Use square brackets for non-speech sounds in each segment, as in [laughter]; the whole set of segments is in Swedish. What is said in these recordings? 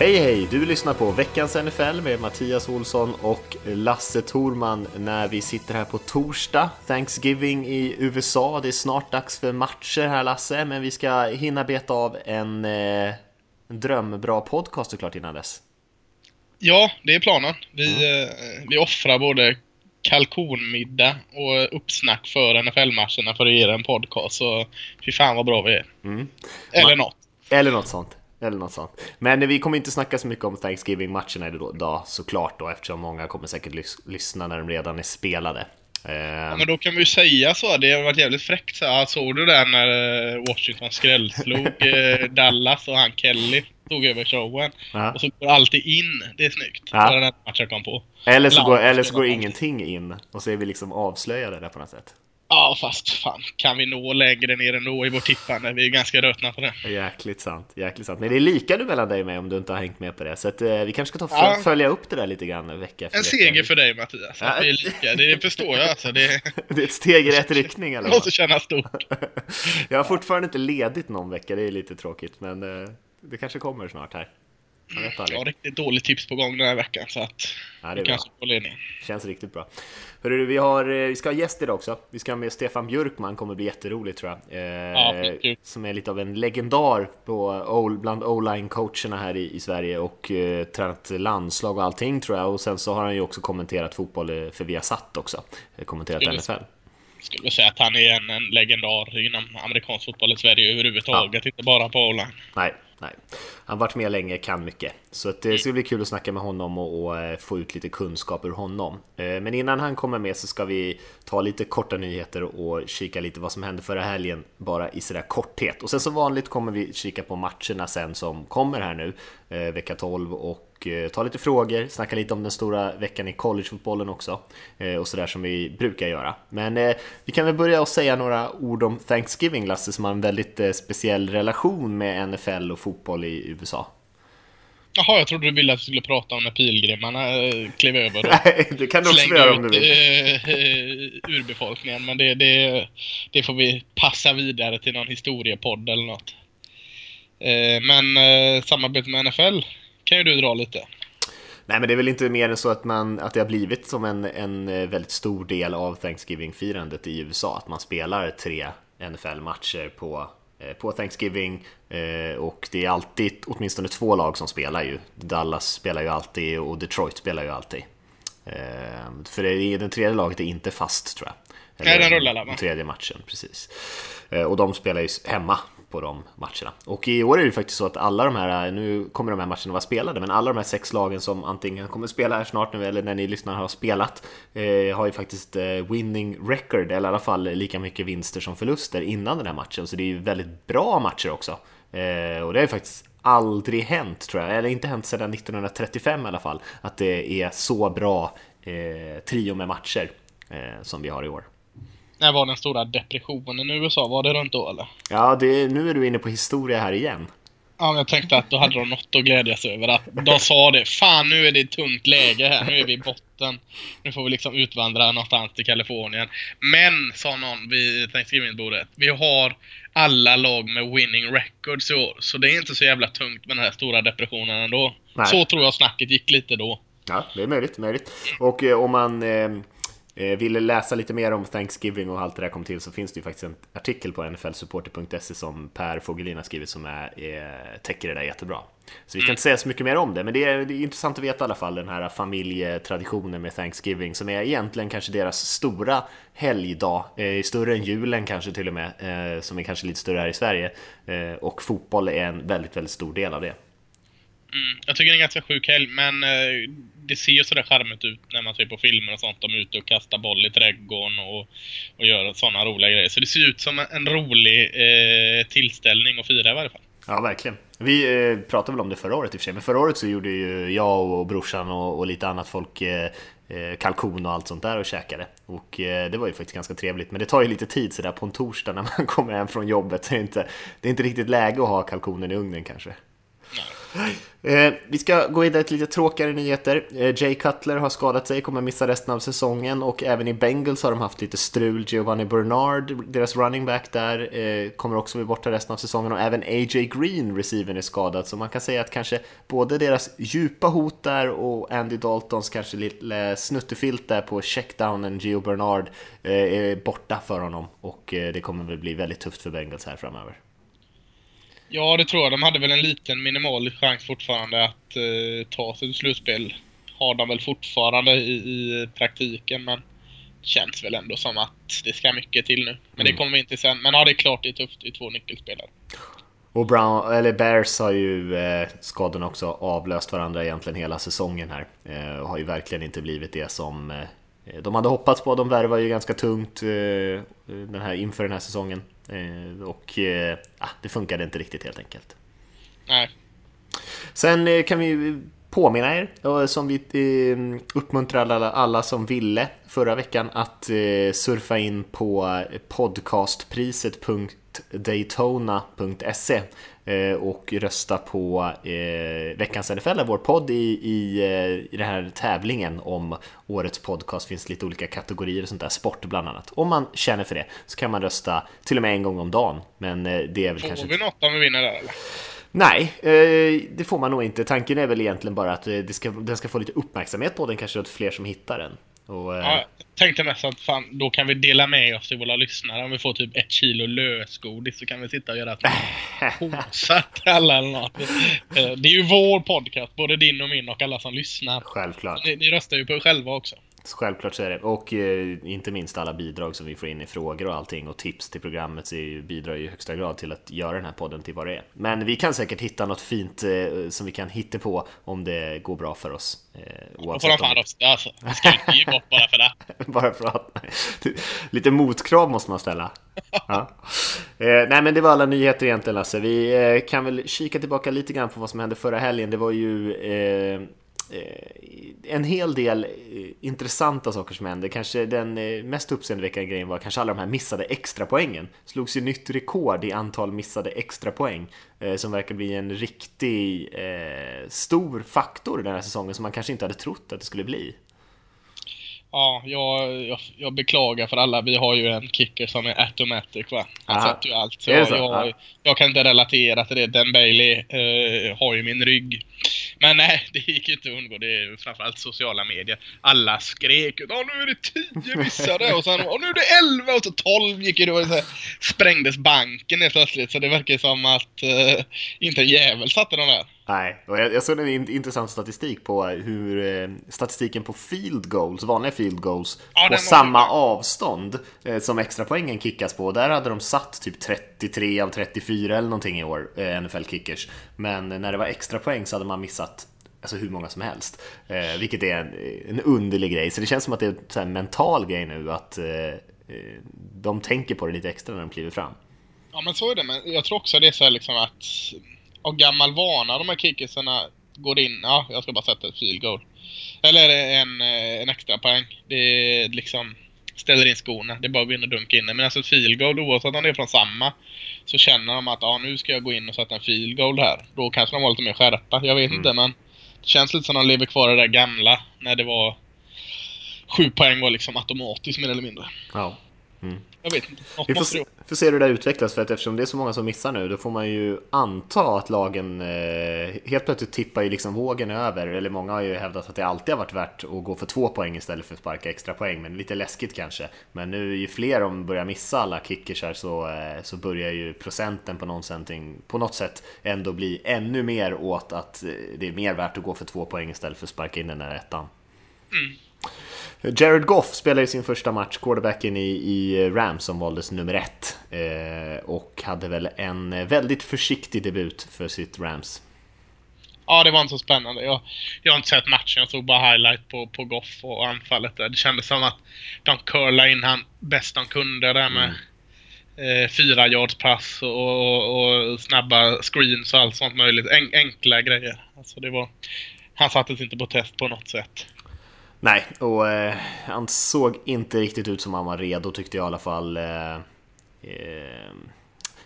Hej hej! Du lyssnar på veckans NFL med Mattias Olsson och Lasse Thorman när vi sitter här på torsdag, Thanksgiving i USA. Det är snart dags för matcher här Lasse, men vi ska hinna beta av en, eh, en drömbra podcast såklart innan dess. Ja, det är planen. Vi, mm. eh, vi offrar både kalkonmiddag och uppsnack för NFL-matcherna för att ge en podcast. Så fy fan vad bra vi är. Mm. Eller Man, något. Eller något sånt. Eller något sånt. Men vi kommer inte snacka så mycket om Thanksgiving-matcherna idag såklart då eftersom många kommer säkert lys lyssna när de redan är spelade. Ja, ehm. men då kan vi ju säga så, det har varit jävligt fräckt så. Såg du det när eh, Washington skrällslog [laughs] eh, Dallas och han Kelly tog över showen? Ja. Och så går alltid in, det är snyggt. Ja. Det den matchen kom på. Eller så, går, eller så går ingenting in och så är vi liksom avslöjade där på något sätt. Ja, fast fan, kan vi nå längre ner ändå i vårt tippande? Vi är ganska rötna på det. Jäkligt sant, jäkligt sant. Men det är lika nu mellan dig och mig om du inte har hängt med på det. Så att, eh, vi kanske ska ta ja. följa upp det där lite grann vecka efter En seger för dig Mattias, ja. att vi är lika. Det förstår jag alltså. Det, [laughs] det är ett steg i rätt riktning eller Det måste kännas stort. [laughs] jag har fortfarande inte ledigt någon vecka, det är lite tråkigt. Men eh, det kanske kommer snart här. Jag, har riktigt dåligt tips på gång den här veckan så att ja, det är kanske får ledning. Känns riktigt bra. Hörru, vi, har, eh, vi ska ha gäst idag också. Vi ska ha med Stefan Björkman, kommer bli jätteroligt tror jag. Eh, ja, som är lite av en legendar på, bland o-line-coacherna här i, i, Sverige och eh, tränat landslag och allting tror jag. Och sen så har han ju också kommenterat fotboll eh, för Viasat också. Eh, kommenterat skulle, NFL. Skulle säga att han är en, en legendar inom amerikansk fotboll i Sverige överhuvudtaget, ja. inte bara på o-line. Nej, nej. Han har varit med länge, kan mycket. Så det mm. ska bli kul att snacka med honom och, eh, få ut lite kunskap ur honom. Eh, men innan han kommer med så ska vi ta lite korta nyheter och kika lite vad som hände förra helgen, bara i sådär korthet. Och sen som vanligt kommer vi kika på matcherna sen som kommer här nu, eh, vecka 12 och ta lite frågor, snacka lite om den stora veckan i collegefotbollen också och sådär som vi brukar göra. Men vi kan väl börja och säga några ord om Thanksgiving, Lasse, som har en väldigt speciell relation med NFL och fotboll i USA. Jaha, jag trodde du ville att vi skulle prata om när pilgrimarna eh, klev över och [laughs] Nej, det kan du också göra om du vill. Uh, urbefolkningen, men det, det, det får vi passa vidare till någon historiepodd eller något. Uh, men uh, samarbete med NFL kan ju du dra lite. Nej men det är väl inte mer än så att, man, att det har blivit som en, en väldigt stor del av Thanksgiving-firandet i USA, att man spelar tre NFL-matcher på Eh, på Thanksgiving eh, och det är alltid åtminstone två lag som spelar ju. Dallas spelar ju alltid och Detroit spelar ju alltid. Eh, för det, den tredje laget är inte fast tror jag. Nej, den rullar Den tredje matchen, precis. Och de spelar ju hemma på de matcherna. Och i år är det faktiskt så att alla de här, nu kommer de här matcherna vara spelade, men alla de här sex lagen som antingen kommer spela här snart nu eller när ni lyssnar har spelat, eh, har ju faktiskt eh, winning record, eller i alla fall lika mycket vinster som förluster innan den här matchen. Så det är ju väldigt bra matcher också. Eh, och det har ju faktiskt aldrig hänt tror jag, eller inte hänt sedan 1935 i alla fall, att det är så bra eh, trio med matcher eh, som vi har i år. När var den stora depressionen i USA? Var det runt då eller? Ja, det, nu är du inne på historia här igen. Ja, men jag tänkte att då hade de något att glädjas över. Att de sa det. Fan, nu är det ett tungt läge här. Nu är vi i botten. Nu får vi liksom utvandra någonstans till Kalifornien. Men, sa någon vid Thanksgiving-bordet. Vi har alla lag med winning records i år. Så det är inte så jävla tungt med den här stora depressionen ändå. Nej. Så tror jag snacket gick lite då. Ja, det är möjligt. möjligt. Och eh, om man... Eh vill läsa lite mer om Thanksgiving och allt det där kom till så finns det ju faktiskt en artikel på nflsupporter.se som Per Fogelin har skrivit som är, är, täcker det där jättebra. Så vi kan inte säga så mycket mer om det, men det är, det är intressant att veta i alla fall den här familjetraditionen med Thanksgiving som är egentligen kanske deras stora helgdag, eh, större än julen kanske till och med, eh, som är kanske lite större här i Sverige. Eh, och fotboll är en väldigt, väldigt stor del av det. Mm, jag tycker det är en ganska sjuk helg, men eh, det ser ju sådär charmigt ut när man ser på filmer och sånt. De är ute och kastar boll i trädgården och, och gör sådana roliga grejer. Så det ser ut som en rolig eh, tillställning att fira i varje fall. Ja, verkligen. Vi eh, pratade väl om det förra året i och för sig, men förra året så gjorde ju jag och brorsan och, och lite annat folk eh, eh, kalkon och allt sånt där och käkade. Och eh, det var ju faktiskt ganska trevligt, men det tar ju lite tid sådär på en torsdag när man [laughs] kommer hem från jobbet. Det, är inte, det är inte riktigt läge att ha kalkonen i ugnen kanske. Eh, vi ska gå vidare till lite tråkigare nyheter. Eh, Jay Cutler har skadat sig, kommer missa resten av säsongen och även i Bengals har de haft lite strul. Giovanni Bernard, deras running back där, eh, kommer också bli borta resten av säsongen och även A.J. Green, receiven, är skadad. Så man kan säga att kanske både deras djupa hot där och Andy Daltons kanske lite snuttefilt där på checkdownen Gio Bernard eh, är borta för honom och eh, det kommer väl bli väldigt tufft för Bengals här framöver. Ja, det tror jag. De hade väl en liten minimal chans fortfarande att eh, ta sig till slutspel. Har de väl fortfarande i, i praktiken, men känns väl ändå som att det ska mycket till nu. Men Mm. det kommer vi inte sen. Men ja, det är klart det är tufft. Det är två nyckelspelare. Och Brown, eller Bears har ju eh, skadorna också avlöst varandra egentligen hela säsongen här. Eh, och har ju verkligen inte blivit det som eh, de hade hoppats på. De värvar ju ganska tungt eh, den här, inför den här säsongen. Eh, och eh, ah, det funkade inte riktigt helt enkelt. Nej. Sen eh, kan vi påminna er, som vi uppmuntrar alla, alla som ville förra veckan, att surfa in på podcastpriset.daytona.se och rösta på eh, veckans NFL, vår podd i, i, eh, i den här tävlingen om årets podcast. finns lite olika kategorier och sånt där, sport bland annat. Om man känner för det så kan man rösta till och med en gång om dagen, men eh, det är väl Får kanske vi något om vi vinner där eller? Nej, eh, det får man nog inte. Tanken är väl egentligen bara att eh, det ska, den ska få lite uppmärksamhet på den, kanske att fler som hittar den. Och, eh, Ja, jag tänkte mest att fan, då kan vi dela med oss till våra lyssnare. Om vi får typ ett kilo lösgodis så kan vi sitta och göra påsar [laughs] till alla eller något. Eh, Det är ju vår podcast, både din och min och alla som lyssnar. Självklart. Ni, ni röstar ju på er själva också. Självklart så är det. Och eh, inte minst alla bidrag som vi får in i frågor och allting och tips till programmet ju, bidrar ju i högsta grad till att göra den här podden till vad det är. Men vi kan säkert hitta något fint eh, som vi kan hitta på om det går bra för oss. Eh, Då får oavsett de fan rösta alltså. Ska ju inte ge bort bara för det. [laughs] Bara för att... [laughs] Lite motkrav måste man ställa. Ja. Eh, nej men det var alla nyheter egentligen Lasse. Vi eh, kan väl kika tillbaka lite grann på vad som hände förra helgen. Det var ju eh, Eh, en hel del eh, intressanta saker som hände. Kanske den eh, mest uppseendeväckande grejen var kanske alla de här missade extra poängen. Slogs ju nytt rekord i antal missade extra poäng som verkar bli en riktig eh, stor faktor den här säsongen som man kanske inte hade trott att det skulle bli. Ja, jag, jag, jag beklagar för alla. Vi har ju en kicker som är automatic va. Han Aha. sätter ju allt. Så jag, jag, Ja. jag kan inte relatera till det. Den Bailey eh, har ju min rygg. Men nej, [laughs] det gick ju inte att undgå. Det är ju framförallt sociala medier. Alla skrek "Åh, nu är det 10 missade och sen "Åh, nu är det 11 och så 12 gick det och så här, sprängdes banken helt plötsligt. Så det verkar ju som att eh, inte en jävel satte den där. Nej, och jag, jag såg en in- intressant statistik på hur eh, statistiken på field goals, vanliga field goals, Ja, på samma bra. avstånd eh, som extra poängen kickas på. Där hade de satt typ 33 av 34 eller någonting i år, eh, NFL kickers. Men när det var extra poäng så hade man missat Alltså hur många som helst. Eh, vilket är en, en underlig grej. Så det känns som att det är en mental grej nu att eh, eh, de tänker på det lite extra när de kliver fram. Ja men så är det, men jag tror också det är så här liksom att av gammal vana de här kickersarna går in, ja jag ska bara sätta ett field goal. Eller en, eh, en extra poäng. Det är liksom ställer in skorna. Det är bara att gå in och dunka in den. Men alltså field goal, oavsett om det är från samma, så känner de att ja, nu ska jag gå in och sätta en field goal här. Då kanske de var lite mer skärpa. Jag vet Mm. inte, men det känns lite som de lever kvar i det där gamla när det var sju poäng var liksom automatiskt mer eller mindre. Ja. Jag vet inte. Vi får, se- får se hur det där utvecklas för att eftersom det är så många som missar nu då får man ju anta att lagen eh, helt plötsligt tippar ju liksom vågen över. Eller många har ju hävdat att det alltid har varit värt att gå för två poäng istället för att sparka extra poäng. Men lite läskigt kanske. Men nu ju fler de börjar missa alla kickers här så, eh, så börjar ju procenten på, någonting, på något sätt ändå bli ännu mer åt att eh, det är mer värt att gå för två poäng istället för att sparka in den där ettan. Jared Goff spelar i sin första match, quarterbacken i, i Rams som valdes nummer ett. Eh, och hade väl en väldigt försiktig debut för sitt Rams. Ja, det var inte så spännande. Jag, jag har inte sett matchen. Jag såg bara highlight på, på Goff och anfallet där. Det kändes som att de curlade in han bäst de kunde där med eh, fyra yards pass och, och, och, snabba screens och allt sånt möjligt. En, enkla grejer. Alltså det var, han sattes inte på test på något sätt. Nej, och eh, han såg inte riktigt ut som han var redo tyckte jag i alla fall. Eh, eh,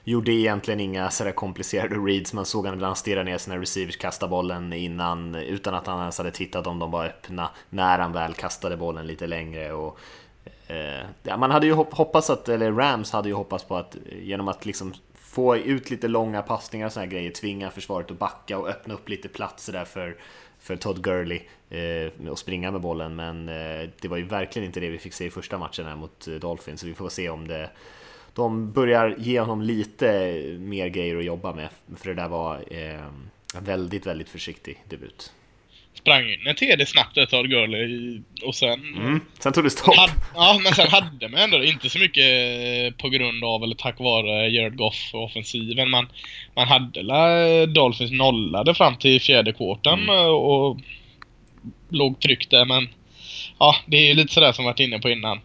gjorde egentligen inga sådär komplicerade reads, man såg han ibland stirra ner sina receivers, kasta bollen innan utan att han ens hade tittat om de var öppna när han väl kastade bollen lite längre. Och, eh, man hade ju hoppats att, eller Rams hade ju hoppats på att eh, genom att liksom få ut lite långa passningar och sådana grejer, tvinga försvaret att backa och öppna upp lite platser där för för Todd Gurley eh, att springa med bollen, men eh, det var ju verkligen inte det vi fick se i första matchen här mot eh, Dolphins, så vi får se om det de börjar ge honom lite mer grejer att jobba med, för det där var eh, en väldigt, väldigt försiktig debut. Sprang in ett TD snabbt ett Todd Gurley och sen... Mm, sen tog det stopp. Hade, ja, men sen hade man ändå inte så mycket på grund av eller tack vare Jared Goff och offensiven. Man, man hade la Dolphins nollade fram till fjärde kvarten mm. och låg tryck där, men ja, det är ju lite sådär som varit inne på innan.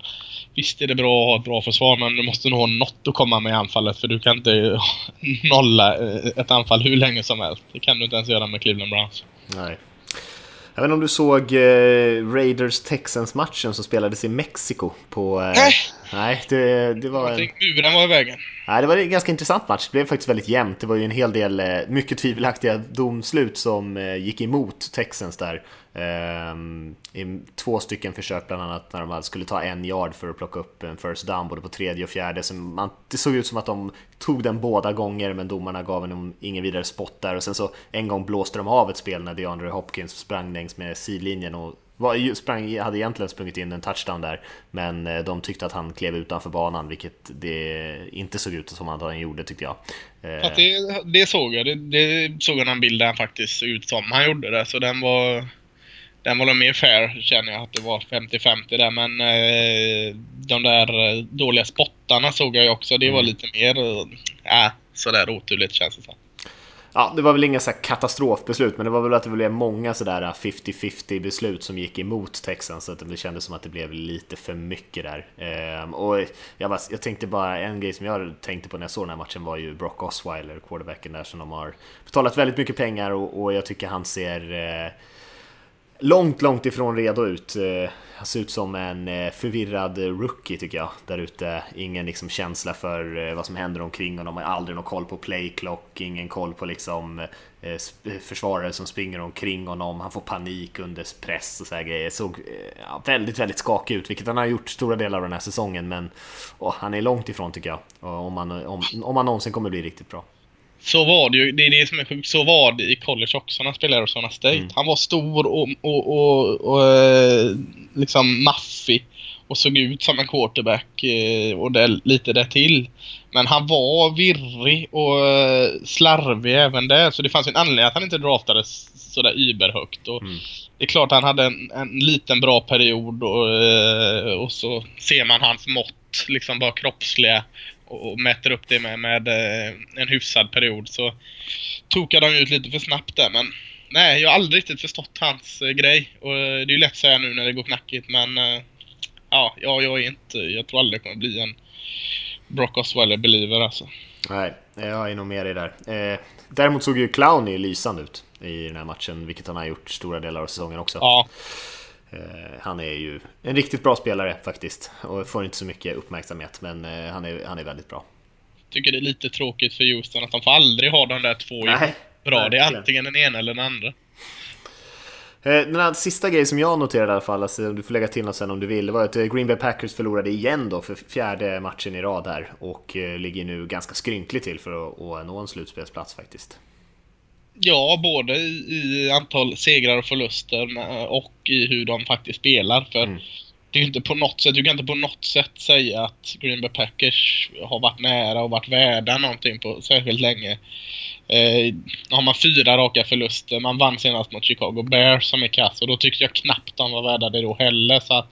Visst är det bra att ha ett bra försvar, men du måste nog ha något att komma med i anfallet för du kan inte [laughs] nolla eh, ett anfall hur länge som helst. Det kan du inte ens göra med Cleveland Browns. Nej. Jag vet inte om du såg eh, Raiders-Texans-matchen som spelades i Mexiko på... Eh, nej! Nej, det, det var... En... Muren var i vägen. Nej, det var en ganska intressant match. Det blev faktiskt väldigt jämnt. Det var ju en hel del eh, mycket tvivelaktiga domslut som eh, gick emot Texans där. Ehm, I två stycken försök bland annat när de skulle ta en yard för att plocka upp en first down både på tredje och fjärde. Så man, det såg ut som att de tog den båda gånger men domarna gav en ingen vidare spot där och sen så en gång blåste de av ett spel när DeAndre Hopkins sprang längs med sidlinjen och var, sprang, hade egentligen sprungit in en touchdown där men eh, de tyckte att han klev utanför banan vilket det inte såg ut som att han gjorde tyckte jag. Eh, ja, det, det såg jag. Det, det såg jag någon bild där han faktiskt ut som han gjorde det så den var den var nog mer fair känner jag att det var 50-50 där men eh, de där eh, dåliga spottarna såg jag ju också. Det var mm. lite mer äh, sådär oturligt känns det som. Ja, det var väl inga så katastrofbeslut, men det var väl att det blev många sådär 50-50 beslut som gick emot Texans, så att det kändes som att det blev lite för mycket där. Ehm, och jag, bara, jag tänkte bara, en grej som jag tänkte på när jag såg den här matchen var ju Brock Osweiler, quarterbacken där, som de har betalat väldigt mycket pengar och, och jag tycker han ser eh, långt, långt ifrån redo ut. Eh, han ser ut som en eh, förvirrad rookie tycker jag, där ute. Ingen liksom känsla för eh, vad som händer omkring honom, har aldrig någon koll på playclock, ingen koll på liksom försvarare som springer omkring honom, han får panik under press och så här grejer. Såg ja, väldigt, väldigt skakig ut, vilket han har gjort stora delar av den här säsongen, men oh, han är långt ifrån tycker jag, om han, om, om han någonsin kommer bli riktigt bra. Så var det ju, det är det som är sjukt, så var det i college också när han spelade hos Arizona State. Mm. Han var stor och, och, och, och eh, liksom maffig och såg ut som en quarterback eh, och det, lite där till. Men han var virrig och eh, slarvig även där, så det fanns en anledning att han inte draftades sådär überhögt. Och mm. Det är klart han hade en, en liten bra period och, och så ser man hans mått, liksom bara kroppsliga och, mäter upp det med, med eh, en hyfsad period så tokade han ut lite för snabbt där men nej, jag har aldrig riktigt förstått hans eh, grej och eh, det är ju lätt att säga nu när det går knackigt men ja, jag, jag är inte, jag tror aldrig det kommer bli en Brock Osweiler believer alltså. Nej, jag är nog med dig där. Eh, däremot såg ju Clowny lysande ut i den här matchen, vilket han har gjort stora delar av säsongen också. Ja. Eh, han är ju en riktigt bra spelare faktiskt och får inte så mycket uppmärksamhet men eh, han är, han är väldigt bra. Tycker det är lite tråkigt för Houston att de får aldrig ha de där två Nej, bra. Det är antingen den ena eller den andra. Eh, den här sista grejen som jag noterade i alla fall, alltså, du får lägga till något sen om du vill, det var att Green Bay Packers förlorade igen då för fjärde matchen i rad här och ligger nu ganska skrynkligt till för att, att nå en slutspelsplats faktiskt. Ja, både i, i, antal segrar och förluster och i hur de faktiskt spelar. För mm. det är inte på något sätt, du kan inte på något sätt säga att Green Bay Packers har varit nära och varit värda någonting på särskilt länge. Eh, har man fyra raka förluster, man vann senast mot Chicago Bears som är kass och då tyckte jag knappt de var värda det då heller. Så att,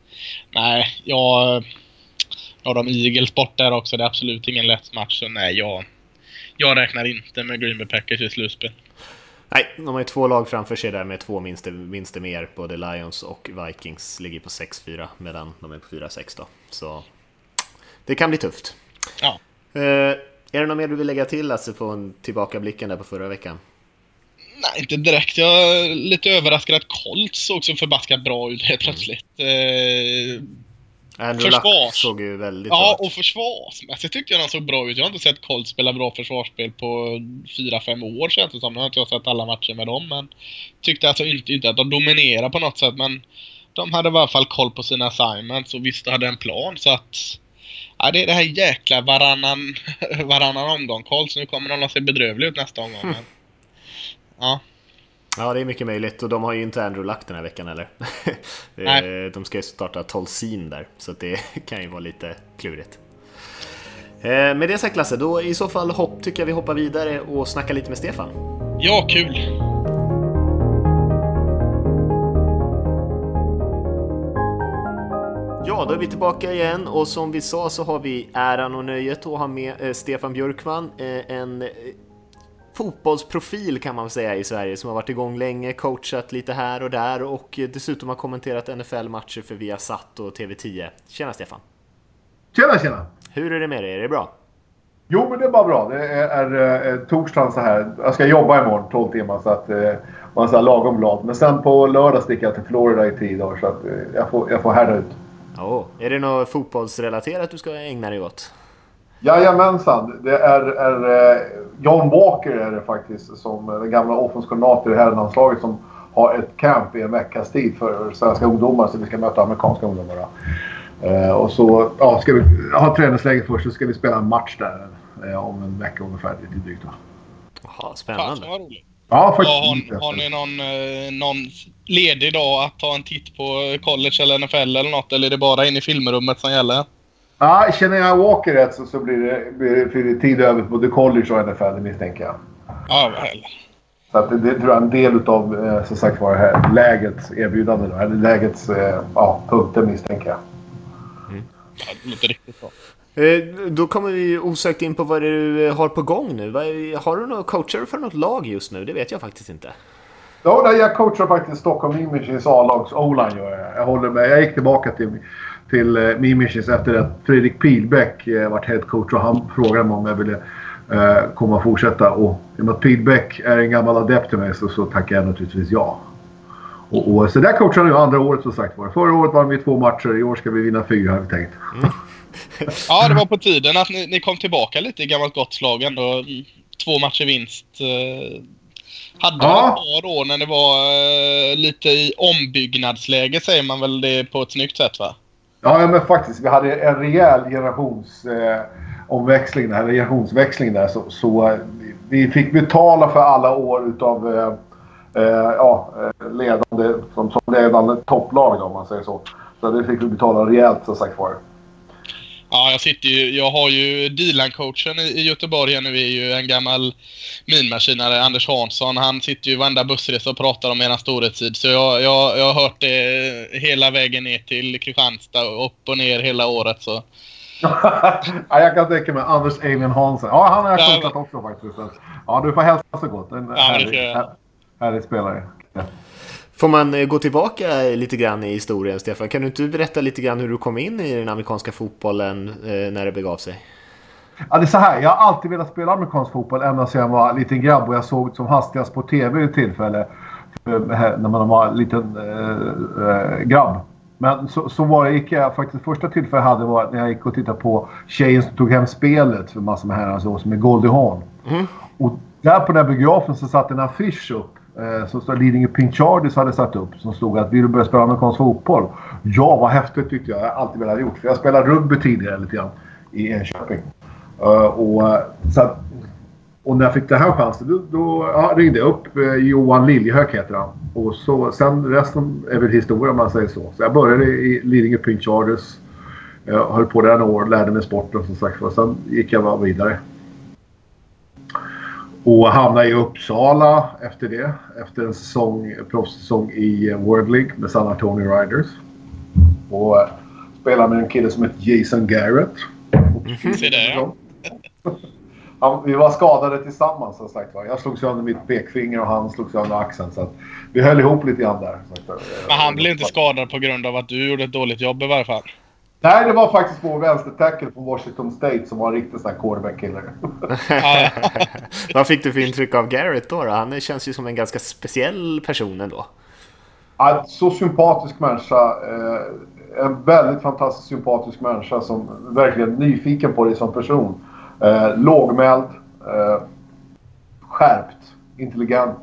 nej, jag... Ja, de Eagles bort där också, det är absolut ingen lätt match. Så nej, jag, jag räknar inte med Green Bay Packers i slutspel. Nej, de har ju två lag framför sig där med två vinster, vinster mer. Både Lions och Vikings ligger på 6-4 medan de är på 4-6 då. Så det kan bli tufft. Ja. är det något mer du vill lägga till Lasse från tillbakablicken där på förra veckan? Nej, inte direkt. Jag är lite överraskad att Colts såg så förbaskat bra ut helt plötsligt. Eh, Andrew Luck såg ju väldigt ja, bra ut. Ja, och försvarsmässigt tyckte jag de såg bra ut. Jag har inte sett Colts spela bra försvarsspel på 4-5 år känns det som. Nu har inte jag sett alla matcher med dem, men tyckte alltså inte, inte att de dominerar på något sätt, men de hade i alla fall koll på sina assignments och visste hade en plan så att Ja, det är det här jäkla varannan, [laughs] varannan omgång. Colts, nu kommer de att se bedrövliga ut nästa omgång. Men, ja. Ja, det är mycket möjligt och de har ju inte Andrew Luck den här veckan heller. [laughs] de ska ju starta Tolsin där, så det [laughs] kan ju vara lite klurigt. Eh, med det sagt Lasse, då i så fall hopp, tycker jag vi hoppar vidare och snackar lite med Stefan. Ja, kul! Ja, då är vi tillbaka igen och som vi sa så har vi äran och nöjet att ha med eh, Stefan Björkman, eh, en fotbollsprofil kan man säga i Sverige som har varit igång länge, coachat lite här och där och dessutom har kommenterat NFL-matcher för Viasat och TV10. Tjena Stefan! Tjena tjena! Hur är det med dig? Är det bra? Jo, men det är bara bra. Det är, är, är torsdagen så här. Jag ska jobba imorgon 12 timmar så att eh, man är lagom glad. Men sen på lördag sticker jag till Florida i 10 dagar så att eh, jag får, jag får härda ut. Oh. Är det något fotbollsrelaterat du ska ägna dig åt? Jajamensan. Det är, är eh, John Walker är det faktiskt, som den gamla offenskoordinator i herrlandslaget som har ett camp i en veckas tid för svenska ungdomar. Så vi ska möta amerikanska ungdomar. Uh, och så ja, ska vi ha träningsläger först så ska vi spela en match där uh, om en vecka ungefär. Lite drygt. Jaha, spännande. Fan, vad roligt. Ja, faktiskt. Ja, har, har ni någon, någon ledig dag att ta en titt på college eller NFL eller något? Eller är det bara in i filmrummet som gäller? Ja, känner jag Walker rätt så, så blir, det, blir, det tid över på både college och NFL, det misstänker jag. Ja, heller. Så att det, det tror jag är en del av, eh, som sagt var, här lägets erbjudande. Då, eller lägets eh, ja, punkter misstänker jag. Mm. Ja, det låter riktigt bra. Eh, då kommer vi osökt in på vad du har på gång nu. Har du några coacher för något lag just nu? Det vet jag faktiskt inte. Ja, jag coachar faktiskt Stockholm Imagings A-lags O-line. Jag, jag håller med. Jag gick tillbaka till, till uh, Mimishins efter att Fredrik Pilbäck uh, varit headcoach och han frågade mig om jag ville uh, komma och fortsätta. Och i och med att Pilbäck är en gammal adept till mig så, så tackar jag naturligtvis ja. Och, och, så där coachar jag andra året som sagt var. Förra året vann vi två matcher. I år ska vi vinna fyra har vi tänkt. Mm. [laughs] ja, det var på tiden att ni, ni, kom tillbaka lite i gammalt gott slag ändå. Två matcher vinst. Hade ja. ett par år när det var uh, lite i ombyggnadsläge säger man väl det på ett snyggt sätt va? Ja, men faktiskt. Vi hade en rejäl generationsomväxling eh, där, generationsväxling där. Så, så eh, vi fick betala för alla år utav eh, eh ja, eh, ledande, som, som ledande topplag om man säger så. Så det fick vi betala rejält som sagt var. Ja, jag sitter ju, jag har ju Dilan-coachen i Göteborg här nu är ju en gammal minmaskinare, Anders Hansson. Han sitter ju varenda bussresa och pratar om eran storhetstid. Så jag, jag, jag har hört det hela vägen ner till Kristianstad, upp och ner hela året. Så. [laughs] ja, jag kan tänka mig Anders Eivind Hansson. Ja, han har jag coachat också faktiskt. Ja, du får hälsa så gott. En ja, härlig, härlig spelare. Ja. Får man eh, gå tillbaka lite grann i historien, Stefan? Kan du inte berätta lite grann hur du kom in i den amerikanska fotbollen eh, när det begav sig? Ja, det är så här. Jag har alltid velat spela amerikansk fotboll ända sedan jag var liten grabb och jag såg som hastigast på TV vid tillfälle när man var en liten äh, grabb. Men så, så var det, gick jag faktiskt första tillfället jag hade var när jag gick och tittade på tjejen som tog hem spelet för massor med herrar så, som är Goldie Hawn. Mm. Och där på den här biografen så satt en affisch upp eh, Eh, som stod Lidingö Pink Chargers hade satt upp som stod att vill du börja spela amerikansk fotboll? Ja, vad häftigt tyckte jag. Jag har alltid velat gjort. För jag spelade rugby tidigare lite grann i Enköping. Uh, och, eh, så att, och när jag fick den här chansen då, då ja, ringde jag upp eh, Johan Liljehök heter han. Och så, sen resten är väl historia om man säger så. Så jag började i Lidingö Pink Chargers. Jag höll på där några år, lärde mig sporten som sagt var. Sen gick jag bara vidare. Och hamnade i Uppsala efter det. Efter en säsong, proffssäsong i World League med San Antonio Riders. Och eh, spelade med en kille som heter Jason Garrett. Mm, se det. [laughs] Han, vi var skadade tillsammans som sagt Jag slog sönder mitt pekfinger och han slog sönder axeln. Så vi höll ihop lite grann där. Men han blev inte skadad på grund av att du gjorde ett dåligt jobb i varje fall? Nej, det var faktiskt vår vänstertackle på Washington State som var en riktig sån här quarterback-kille. [laughs] Vad fick du för intryck av Garrett då, då? Han känns ju som en ganska speciell person ändå. Ja, så sympatisk människa. Eh, en väldigt fantastiskt sympatisk människa som verkligen är nyfiken på dig som person. Eh, lågmäld. Eh, skärpt. Intelligent.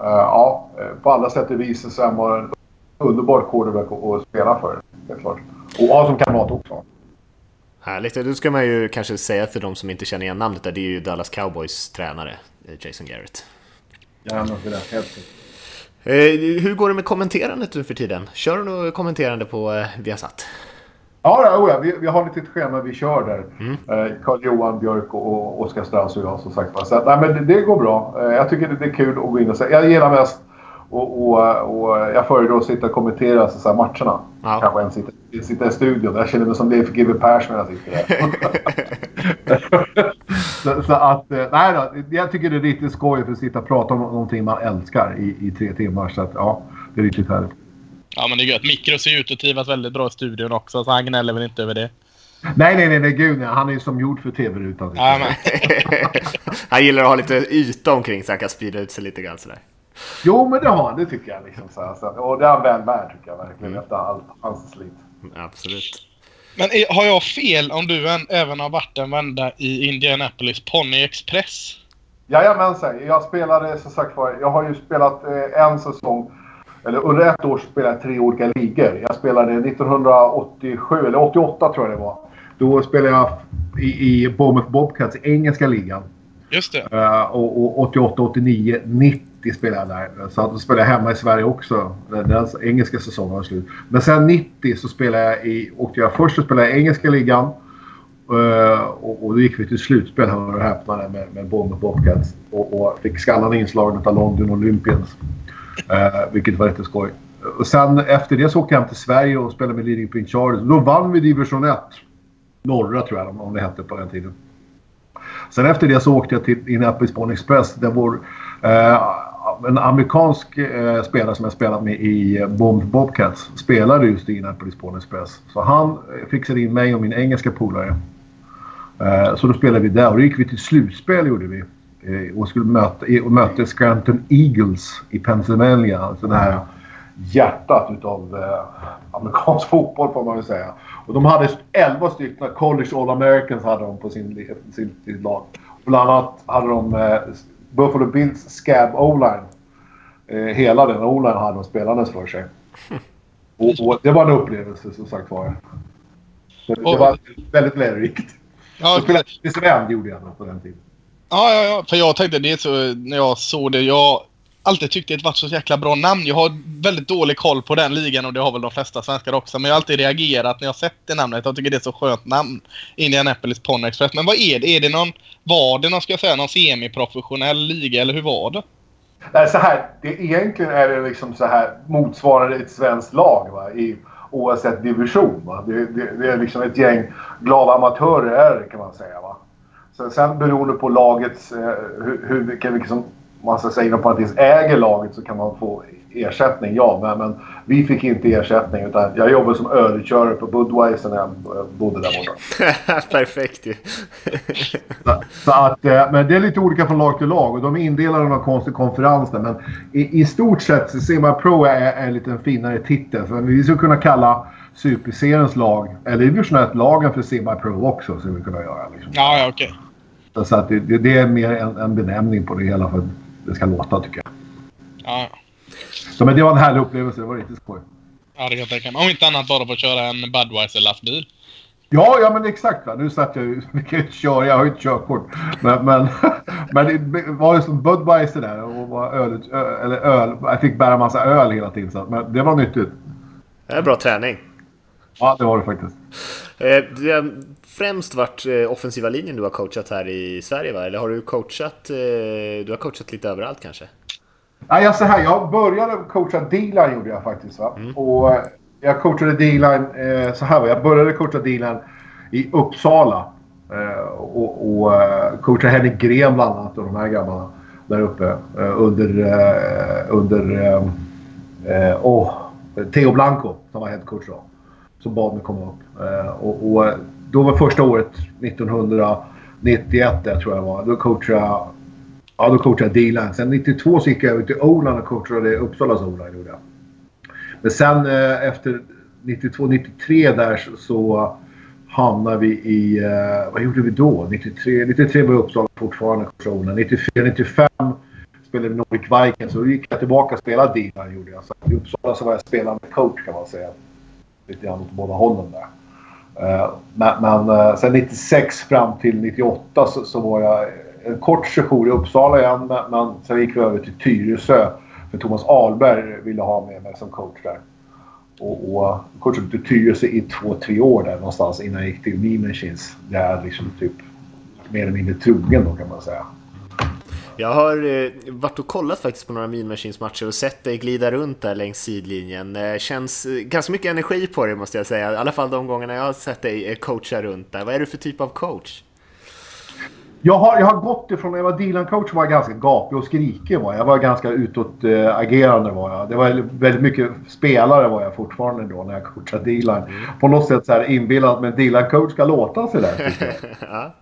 Eh, ja, eh, på alla sätt och vis är han en underbar quarterback att spela för. Helt klart. Och ha som kamrat också. Härligt. Då ska man ju kanske säga för de som inte känner igen namnet där, det är ju Dallas Cowboys tränare, eh, Jason Garrett. Ja, det är helt. Eh, hur går det med kommenterandet nu för tiden? Kör du något kommenterande på eh, Viasat? Ja, ja, ja vi, vi har lite schema vi kör där. Eh, Carl-Johan Björk och, Oskar Strauss och jag som sagt. Så nej, men det, det går bra. Eh, jag tycker det, det är kul att gå in och säga. Jag gillar mest och, och, och jag föredrar att sitta och kommentera så här, matcherna. Ja. Kanske än sitta, sitta i studion. Jag känner mig som Leif GW Persson när jag sitter där. [laughs] så, så att, eh, nej då. Jag tycker det är riktigt skoj för att sitta och prata om någonting man älskar i, i tre timmar. Så att ja, det är riktigt härligt. ja, men det är gött. Mikro ser ut att trivas väldigt bra i studion också, så han gnäller väl inte över det. Nej, nej, nej, nej gud nej. Han är ju som gjord för tv-rutan. Ja, [laughs] han gillar att ha lite yta omkring så han kan sprida ut sig lite grann sådär. Jo, men det har han. Det tycker jag. Liksom, så här, så, och det är han väl värd, tycker jag verkligen. Efter allt hans slit. Absolut. Men är- har jag fel om du än, även har varit en vända i Indianapolis Pony Express? Jajamensan. Jag spelade, som sagt var, jag har ju spelat eh, en säsong. Eller under ett år spelade jag tre olika ligor. Jag spelade 1987, eller 88 tror jag det var. Då spelade jag i, i Bournemouth Bobcats, engelska ligan. Just det. Eh, och, och 88, 89, 90 spelade jag där. Så att då spelade jag hemma i Sverige också. Den, den engelska säsongen var slut. Men sen 90 så spelade jag i... Åkte jag först och spelade i engelska ligan. Eh, och, och då gick vi till slutspel, hör och häpna, med, med Bournemouth Bobcats. Och, och fick skallarna inslagna av London Olympians. Eh, vilket var lite skoj. Och sen efter det så åkte jag hem till Sverige och spelade med Leading Pink Charles. Då vann vi division 1. Norra tror jag om- om det hette på den tiden. Sen efter det så åkte jag till Indianapolis Pony Express där vår eh, en amerikansk eh, spelare som jag spelat med i eh, Bomb Bobcats spelade just i Indianapolis Pony Express. Så han eh, fixade in mig och min engelska polare. Eh, så då spelade vi där och då gick vi till slutspel gjorde vi. Eh, och skulle möta, eh, och mötte Scranton Eagles i Pennsylvania. Alltså det här hjärtat utav eh, amerikansk [laughs] fotboll får man väl säga. Och de hade 11 stycken College All-Americans hade de på sin, sin, sin lag. Bland annat hade de eh, Buffalo Bills Scab O-line. Eh, hela den O-line hade de spelandes för sig. Och, och det var en upplevelse som sagt var. Det, det var väldigt lärorikt. Ja, Jag spelade Sven gjorde jag på den tiden. Ja, ja, ja. För jag tänkte det så när jag såg det. Jag alltid tyckt det varit så jäkla bra namn. Jag har väldigt dålig koll på den ligan och det har väl de flesta svenskar också. Men jag har alltid reagerat när jag sett det namnet. Jag tycker det är så skönt namn. Indianapolis Pony Express. Men vad är det? Är det någon... Var det någon, ska jag säga, någon semiprofessionell liga eller hur var det? Nej, så här. Det, egentligen är det liksom så här motsvarande ett svenskt lag va? i oavsett division. Va? Det, det, det är liksom ett gäng glada amatörer kan man säga. Va? Sen, sen beroende på lagets, eh, hur, hur vilken liksom, man ska säga inom parentes äger laget så kan man få ersättning, ja. Men, men vi fick inte ersättning utan jag jobbade som ölkörare på Budweiser när jag eh, bodde där borta. [laughs] Perfekt ju. [laughs] Så, så att, eh, men det är lite olika från lag till lag och de är indelade i någon konstig konferens där. Men i, i stort sett så Semi Pro är, är en lite finare titel. Så vi skulle kunna kalla Superseriens lag, eller division lagen för Semi Pro också. Skulle vi kunna göra. Liksom. Ja, ja, okej. Så, så att det, det, är mer en, en benämning på det hela för att det ska låta tycker jag. Ja. Så, men det var en härlig upplevelse. Det var riktigt skoj. Ja, det kan jag tänka mig. Om inte annat bara för att köra en Budweiser-lastbil. Ja, ja men exakt. Va? Nu satt jag ju... [laughs] Vi kan ju inte köra, jag har ju inte körkort. Men, men, [laughs] men det var ju som Budweiser där och var öl, eller öl. Jag fick bära massa öl hela tiden. Så, men det var nyttigt. Det är bra träning. Ja, det var det faktiskt. Eh, Det har främst varit eh, offensiva linjen du har coachat här i Sverige va? Eller har du coachat, eh, du har coachat lite överallt kanske? Nej, jag, så här, jag började coacha D-line gjorde jag faktiskt. Va? Och eh, jag coachade D-line så här. Va? Jag började coacha D-line i Uppsala. Och och coachade Henrik Gren bland annat och de här grabbarna där uppe. Under under åh, Theo Blanco som var head coach då som bad mig komma upp. Eh, och, och, då var första året 1991 där eh, tror jag var. Då coachade jag, ja, då coachade jag D-line. Sen 92 så gick jag över till O-line och coachade Uppsalas O-line. Gjorde jag. Men sen eh, efter 92-93 där så, så hamnade vi i... Eh, vad gjorde vi då? 93, 93 var Uppsala fortfarande coachade 94-95 spelade vi Nordic Vikings. Så då gick jag tillbaka och spelade D-line gjorde jag. Så I Uppsala så var jag spelande coach kan man säga. Lite grann åt båda hållen där. Eh, men, men eh, sen 96 fram till 98 så, så, var jag en kort session i Uppsala igen. Men, men sen gick vi över till Tyresö. För Thomas Ahlberg ville ha med mig som coach där. Och, och coachade till Tyresö i två, tre år där någonstans innan jag gick till Me Där jag liksom typ mer eller mindre trogen då kan man säga. Jag har eh, varit och kollat faktiskt på några Mean Machines matcher och sett dig glida runt där längs sidlinjen. Eh, känns eh, ganska mycket energi på dig måste jag säga, i alla fall de gångerna jag har sett dig eh, coacha runt där. Vad är du för typ av coach? Jag har, jag har gått ifrån, när jag var Dilan-coach var jag ganska gapig och skrikig. Var jag. jag var ganska utåtagerande var jag. Det var väldigt mycket spelare var jag fortfarande då när jag coachade Dilan. Mm. På något sätt så här inbillad att en Dilan-coach ska låta sådär. [laughs] ja.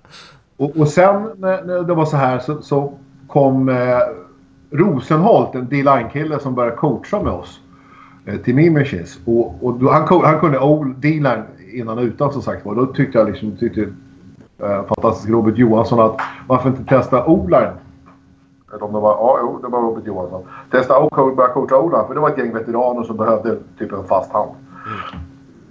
och, och sen när, när, det var så här så, så kom eh, Rosenholt, en D-line-kille som började coacha med oss eh, till Mimishis. Och, och han, han kunde D-line innan och utan som sagt var. Då tyckte jag liksom, tyckte eh, fantastisk Robert Johansson att varför inte testa O-line? Eller om det var, ja, jo, det var Robert Johansson. Testa och börja coacha O-line. För det var ett gäng veteraner som behövde typ en fast hand. Mm.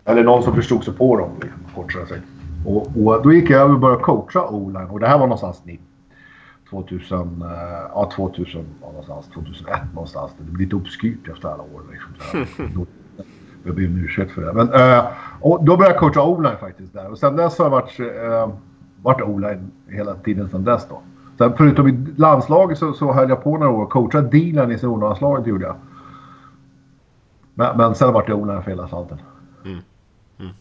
Eller någon som förstod sig på dem, liksom, kort sagt. Och, och då gick jag över och började coacha O-line. Och det här var någonstans 90 2000, eh, ja 2000 någonstans, 2001 någonstans. Det blir lite obskyrt efter alla år. Liksom, [laughs] jag ber om ursäkt för det. Men, uh, och då började jag coacha o faktiskt där. Och sen dess har jag varit, uh, varit o-line hela tiden sen dess då. Sen förutom i landslaget så, så höll jag på några år och coachade D-line i seniorlandslaget gjorde jag. Men, men sen vart jag o för hela slanten. Mm. Mm.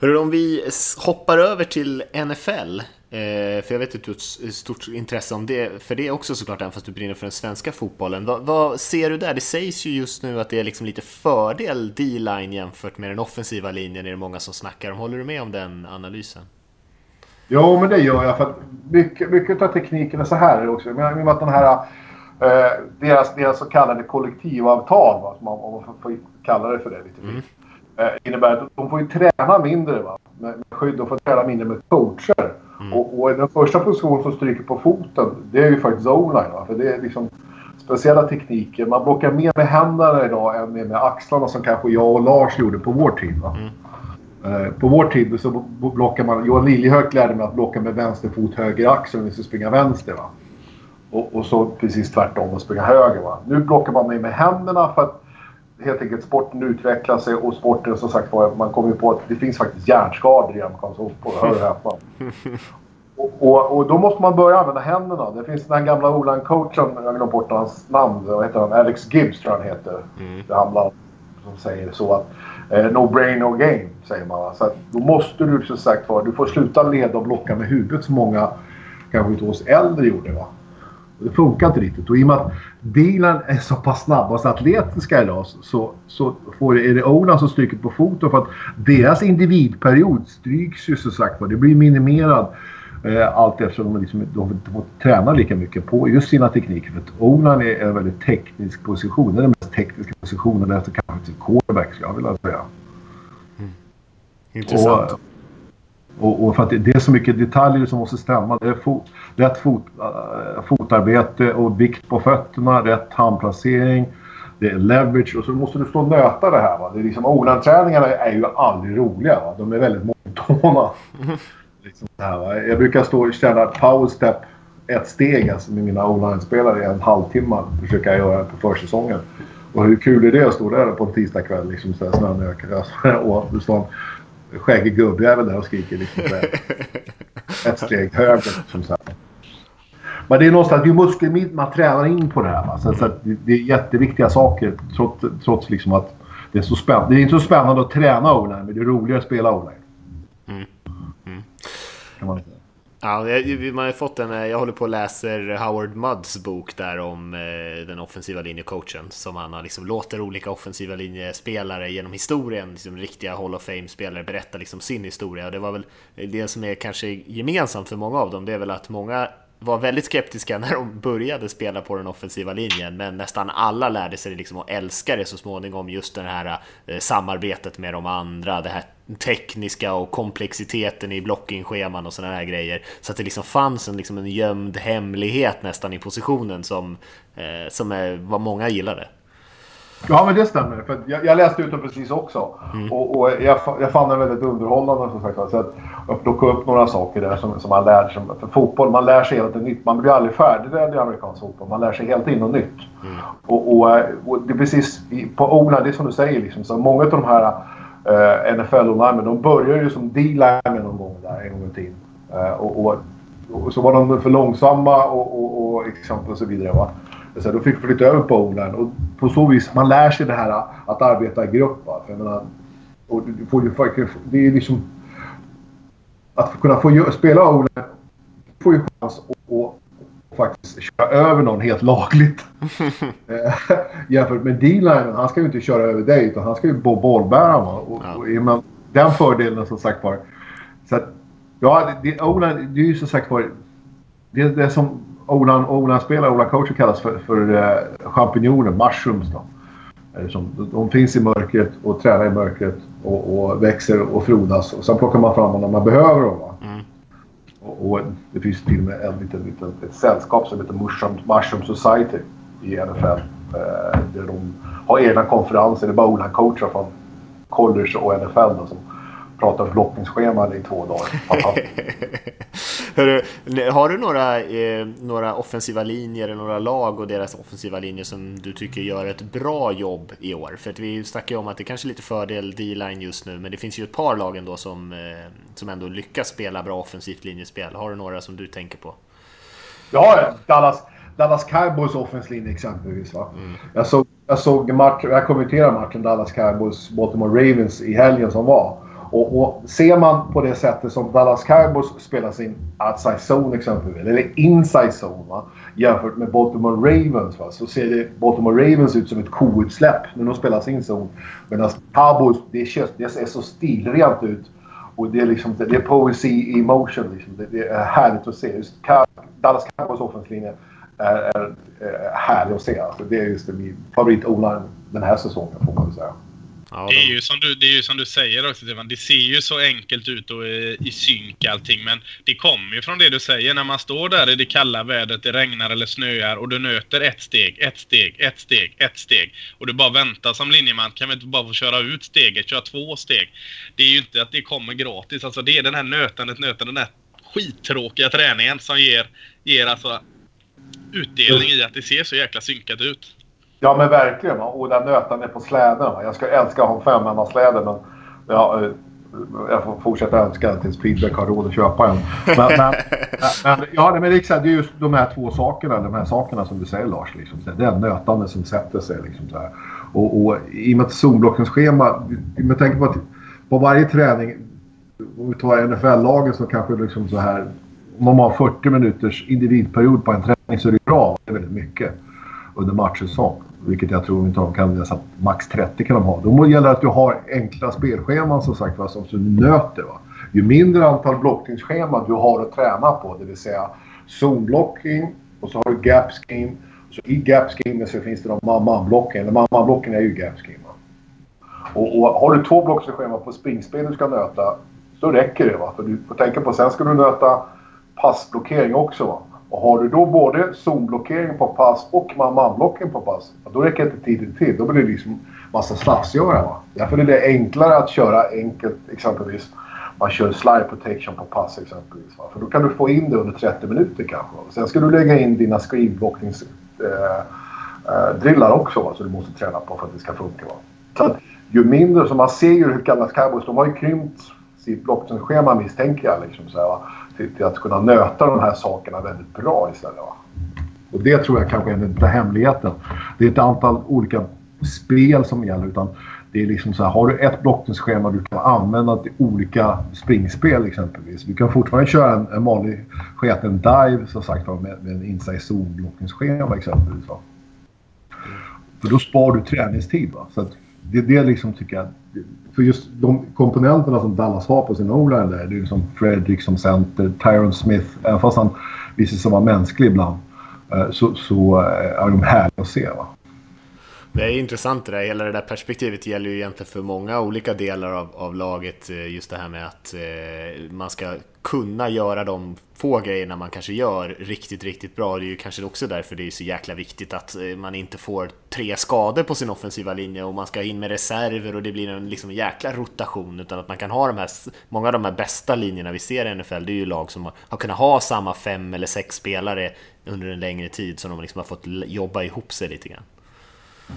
Hörru, om vi hoppar över till NFL. Eh, för jag vet att du har ett stort intresse om det, för det också såklart, även fast du brinner för den svenska fotbollen. Vad, vad ser du där? Det sägs ju just nu att det är liksom lite fördel D-line jämfört med den offensiva linjen, är det många som snackar om. Håller du med om den analysen? Jo, men det gör jag. För att mycket, mycket av tekniken är så här också. Menar att den här, eh, deras, deras så kallade kollektivavtal, va, om man får kalla det för det lite mm. Eh, innebär att de får ju träna mindre va, med, med skydd och får träna mindre med coacher. Mm. Och, och, den första positionen som stryker på foten, det är ju faktiskt o-line. För det är liksom speciella tekniker. Man blockar mer med händerna idag än med axlarna som kanske jag och Lars gjorde på vår tid. Mm. Uh, på vår tid så blockar man... Johan Liljehök lärde mig att blocka med vänster fot, höger axel om vi ska springa vänster. Va? Och, och, så precis tvärtom och springa höger. Va? Nu blockar man med, med händerna för att helt enkelt sporten utvecklar sig och sporten som sagt var, man kommer ju på att det finns faktiskt hjärnskador i amerikansk fotboll. Hör och häpna. [laughs] Och, och, och, då måste man börja använda händerna. Det finns den här gamla O-line-coachen, jag glömt bort hans namn, vad heter han? Alex Gibbs tror jag han heter. Mm. Det handlar som säger så att eh, no brain no game, säger man. Så att då måste du som sagt var, du får sluta leda och blocka med huvudet som många kanske inte oss äldre gjorde. Va? Det funkar inte riktigt. Och i och med att bilen är så pass snabba och så atletiska idag så, så får, är det Ola som stryker på foten för att deras individperiod stryks ju så sagt var. Det blir minimerad eh, allt eftersom de, liksom, de inte får träna lika mycket på just sina tekniker. För att Onan är en väldigt teknisk position. Det är den mest tekniska positionen efter kanske till quarterback skulle jag vilja säga. Mm. Intressant. Och, och, och, för att det, är så mycket detaljer som måste stämma. Det är fot, rätt fot, äh, fotarbete och vikt på fötterna, rätt handplacering, det är leverage och så måste du stå och nöta det här. Va? Det är liksom, O-träningarna är ju aldrig roliga. Va? De är väldigt monotona. [laughs] liksom Jag brukar stå och ställa power step ett steg alltså, med mina online-spelare i en halvtimme. Försöka göra på försäsongen. Och hur kul är det att stå där på en tisdagkväll liksom snön ökar [laughs] och du står skäggig gubbjävel där och skriker liksom [laughs] ett steg högre. Som sagt. Men det är någonstans, det är muskelmitt man tränar in på det här. Va? Så, så det är jätteviktiga saker trots, trots liksom att det är så spännande. Det är inte så spännande att träna online men det är roligare att spela online. Mm. Mm. Ja, jag, man har fått en, eh, jag håller på och läser Howard Mudds bok där om eh, den offensiva linjecoachen som han har liksom låter olika offensiva linjespelare genom historien, liksom riktiga Hall of Fame-spelare berätta liksom sin historia. Och det var väl det som är kanske gemensamt för många av dem, det är väl att många var väldigt skeptiska när de började spela på den offensiva linjen, men nästan alla lärde sig liksom att älska det så småningom, just det här eh, samarbetet med de andra, det här tekniska och komplexiteten i blockingscheman och sådana här grejer. Så att det liksom fanns en, liksom en gömd hemlighet nästan i positionen som, eh, som är, vad många gillade. Ja, men det stämmer. För jag, jag läste ut den precis också. Mm. Och, och jag, jag, fann den väldigt underhållande. Som sagt, så att jag plockade upp några saker där som, som man lär sig. För fotboll, man lär sig tiden nytt. Man blir aldrig färdig i amerikansk fotboll. Man lär sig hela tiden något nytt. Mm. Och, och, och, det är precis på Ola, det är som du säger. Liksom, så många av de här uh, nfl linemen de börjar ju som D-linemen någon gång där en gång i tiden. Uh, och, och, och, så var de för långsamma och, och, och, exempel och så vidare. Va? Så då fick vi flytta över O-line och på så vis man lär sig det här att arbeta i grupp. För jag menar, och du får ju, det är liksom... Att kunna få spela O-line får ju chans att faktiskt köra över någon helt lagligt. [laughs] Eh, jämfört med D-linen, han ska ju inte köra över dig utan han ska ju bollbära. Och, ja. och, man, den fördelen som sagt var. Så att, ja, det, det, det är ju som sagt var... Det, det som Olan, Olan-spelare, Olan-coacher kallas för, för uh, champinjoner, mushrooms. Då. Som, de finns i mörkret och tränar i mörkret och, och, växer och frodas. Och sen plockar man fram dem när man behöver dem. Mm. Och, och, det finns till och med en liten, liten, ett sällskap som heter Mushroom, Mushroom Society i NFL. Eh, där de har egna konferenser. Det är bara Olan-coacher från college och NFL då, som pratar blockningsscheman i två dagar. [laughs] Hörru, har du några, eh, några offensiva linjer eller några lag och deras offensiva linjer som du tycker gör ett bra jobb i år? För att vi snackar ju om att det kanske är lite fördel D-line just nu, men det finns ju ett par lag ändå som, eh, som ändå lyckas spela bra offensivt linjespel. Har du några som du tänker på? Ja, Dallas, Dallas Cowboys offensivlinje exempelvis. Va? Mm. Jag såg, jag såg match, jag kommenterade matchen Dallas Cowboys Baltimore Ravens i helgen som var. Och, och, ser man på det sättet som Dallas Cowboys spelar sin outside zone exempelvis, eller inside zone va, jämfört med Baltimore Ravens va, så ser det Baltimore Ravens ut som ett koutsläpp när de spelar sin zon. Medan Cowboys, det, kött, det ser så stilrent ut. Och det är liksom, det är poesi i motion liksom. det, det, är härligt att se. Just Dallas Cowboys offensivlinje är, är, är härlig att se. Alltså, det är just min favorit o den här säsongen får man säga. Ja, det, är ju som du, det är ju som du säger också Stefan, det ser ju så enkelt ut och i, i synk allting men det kommer ju från det du säger när man står där i det kalla vädret, det regnar eller snöar och du nöter ett steg, ett steg, ett steg, ett steg och du bara väntar som linjeman, kan vi inte bara få köra ut steget, köra två steg? Det är ju inte att det kommer gratis, alltså det är den här nötandet, nötandet, den här skittråkiga träningen som ger, ger alltså utdelning i att det ser så jäkla synkat ut. Ja men verkligen. Och den nötande på släden. Jag ska älska att ha en femmannasläde men ja, eh, jag får fortsätta önska den tills Feedback har råd att köpa en. Men, men, men, ja, men det, är liksom, just de här två sakerna, de här sakerna som du säger Lars. Liksom, det är nötande som sätter sig. Liksom, så här. Och, och i och med att zonblockens schema, med tanke på att på varje träning, om vi tar NFL-lagen så kanske liksom så här, om man har 40 minuters individperiod på en träning så är det bra. Det är väldigt mycket under matchsäsong. Vilket jag tror inte de kan. Jag max 30 kan de ha. Då gäller det att du har enkla spelscheman som sagt va, som du nöter. Va. Ju mindre antal blockningsscheman du har att träna på, det vill säga zonblocking och så har du gap scheme. Så i gap scheme så finns det de man-blocken. Eller man-blocken är ju gap scheme. Och, och, har du två blockningsscheman på springspel du ska nöta, så räcker det. Va? För du får tänka på sen ska du nöta passblockering också. Va? Och har du då både zonblockering på pass och man-man-blockering på pass, då räcker inte tiden till. Då blir det liksom massa slafsgöra. Va? Därför är det enklare att köra enkelt, exempelvis man kör slide protection på pass exempelvis. Va? För då kan du få in det under 30 minuter kanske. Sen ska du lägga in dina screenblockningsdrillar eh, eh, också, va? så du måste träna på för att det ska funka. Va? Så ju mindre, så man ser ju hur gamla Cowboys, de har ju krympt sitt blockningsschema misstänker jag. Liksom, så här, va? Till, till, att kunna nöta de här sakerna väldigt bra istället. Va? Och det tror jag kanske är den hemligheten. Det är ett antal olika spel som gäller utan det är liksom så här, har du ett blockningsschema du kan använda till olika springspel exempelvis. Du kan fortfarande köra en, en vanlig sketen dive som sagt med, med en inside zone blockningsschema exempelvis. Va? För då spar du träningstid. Va? Så att det, det liksom tycker jag. För just de komponenterna som Dallas har på sin o-line där. Det är liksom Fredrik som center, Tyron Smith. Även fast han visar sig vara mänsklig ibland. Eh, så, så eh, är de härliga att se. Va? Det är intressant det där, hela det där perspektivet gäller ju egentligen för många olika delar av, av laget. Eh, just det här med att eh, man ska kunna göra de få grejerna man kanske gör riktigt, riktigt bra. Det är ju kanske också därför det är så jäkla viktigt att eh, man inte får tre skador på sin offensiva linje och man ska in med reserver och det blir en liksom jäkla rotation utan att man kan ha de här, många av de här bästa linjerna vi ser i NFL, det är ju lag som har kunnat ha samma fem eller sex spelare under en längre tid som de liksom har fått jobba ihop sig lite grann.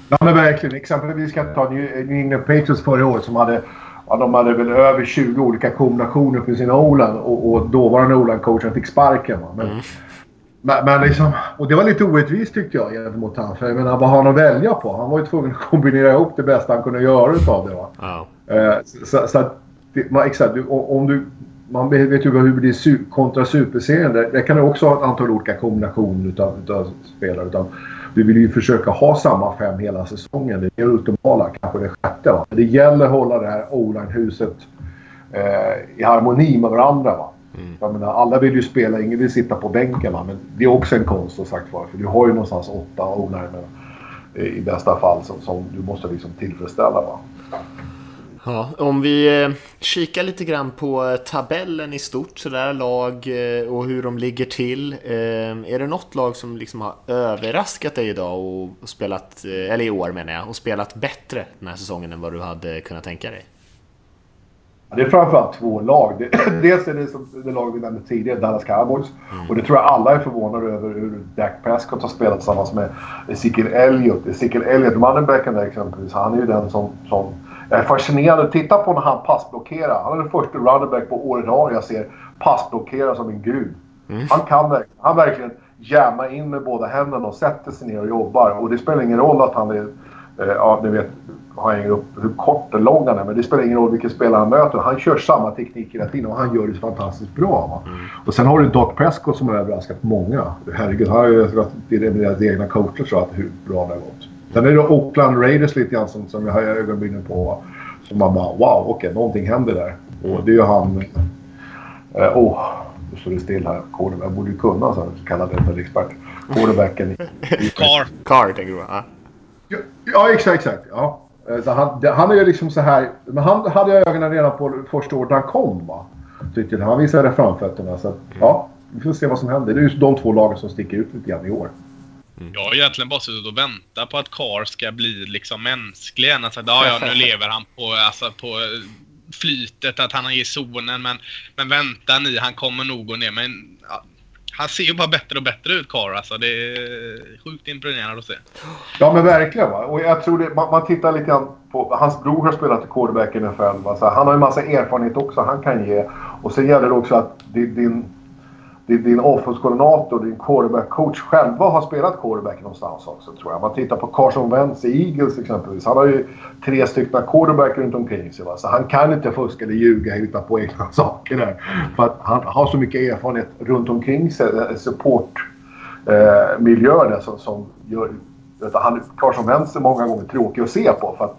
Ja men verkligen. Exempelvis kan jag ta New New England Patriots förra året som hade Ja, de hade väl över 20 olika kombinationer för sina O-line och, och dåvarande O-line-coachen fick sparken. Va? Men, men, men liksom, och det var lite orättvist tyckte jag gentemot honom. För jag menar, vad har han att välja på? Han var ju tvungen att kombinera ihop det bästa han kunde göra utav det. Va? Ja. Eh, så, så, att, man, exakt, om du, man vet ju hur det su- kontra superserien. Där, där kan du också ha ett antal olika kombinationer utav, utav spelare. Utan du vill ju försöka ha samma fem hela säsongen. Det är det ultimala, kanske det sjätte. Va? Det gäller att hålla det här O-line-huset eh, i harmoni med varandra. Va? Jag menar, alla vill ju spela, ingen vill sitta på bänken. Va? Men det är också en konst som sagt var. För du har ju någonstans åtta O-line eh, i bästa fall som, som du måste liksom tillfredsställa. Va? Ja, om vi eh, kikar lite grann på eh, tabellen i stort, sådär lag eh, och hur de ligger till. Är det något lag som liksom har överraskat dig idag och spelat, eller i år menar jag, och spelat bättre den här säsongen än vad du hade kunnat tänka dig? Det är framförallt två lag. [clears throat] Dels är det som det lag vi nämnde tidigare, Dallas Cowboys. Och det tror jag alla är förvånade över hur Dak Prescott har spelat tillsammans med Ezekiel Elliott. Ezekiel Elliott, runningbacken där exempelvis, han är ju den som... som jag är fascinerad. Titta på när han passblockerar. Han är den första runningback på året rad jag ser passblockera som en gud. Han kan verkligen, han verkligen jamma in med båda händerna och sätter sig ner och jobbar. Och det spelar ingen roll att han är... Eh, ja, ni vet, har jag ingen upp hur kort eller lång han är, men det spelar ingen roll vilken spelare han möter. Han kör samma teknik hela tiden och han gör det så fantastiskt bra. Va? Och sen har du Doc Prescott som har överraskat många. Herregud, han har ju deras egna coacher så att hur bra det har gått. Sen är det Oakland Raiders lite grann som, som jag har ögonbrynen på. Som man bara wow, okej, någonting händer där. Och det är ju han... Eh, oh, nu står det still här. Jag borde ju kunna så här, så kallad NFL-expert. Quarterbacken i... Carr. Carr tänker du va? Ja. Exakt, exakt. Ja. Eh, Så han, han är ju liksom så här... Men han hade jag ögonen redan på första året han kom va. Tyckte jag. Han visade framfötterna. Så att, ja, vi får se vad som händer. Det är ju de två lagen som sticker ut lite grann i år. Jag har egentligen bara suttit och väntat på att Carr ska bli liksom mänsklig igen. Alltså, ja, ja, nu [laughs] lever han på, alltså, på eh, flytet, att han är i zonen. Men, men vänta ni, han kommer nog gå ner. Men ja, han ser ju bara bättre och bättre ut, Carr. Alltså, det är sjukt imponerande att se. Ja men verkligen. Va? Och jag tror det, man, man tittar lite grann på... Hans bror har spelat i quarterback i NFL. Va? Så han har ju massa erfarenhet också han kan ge. Och sen gäller det också att din, din, din, din offenskoordinator, din quarterback-coach själva har spelat quarterback någonstans också tror jag. Man tittar på Carson Wentz i Eagles exempelvis. Han har ju tre stycken quarterback runt omkring sig. Va? Så han kan inte fuska eller ljuga och hitta på egna [laughs] saker där. För att han har så mycket erfarenhet runt omkring sig. Supportmiljöer eh, eh där som, som gör... vet du, Han, Carson Wentz är många gånger tråkig att se på för att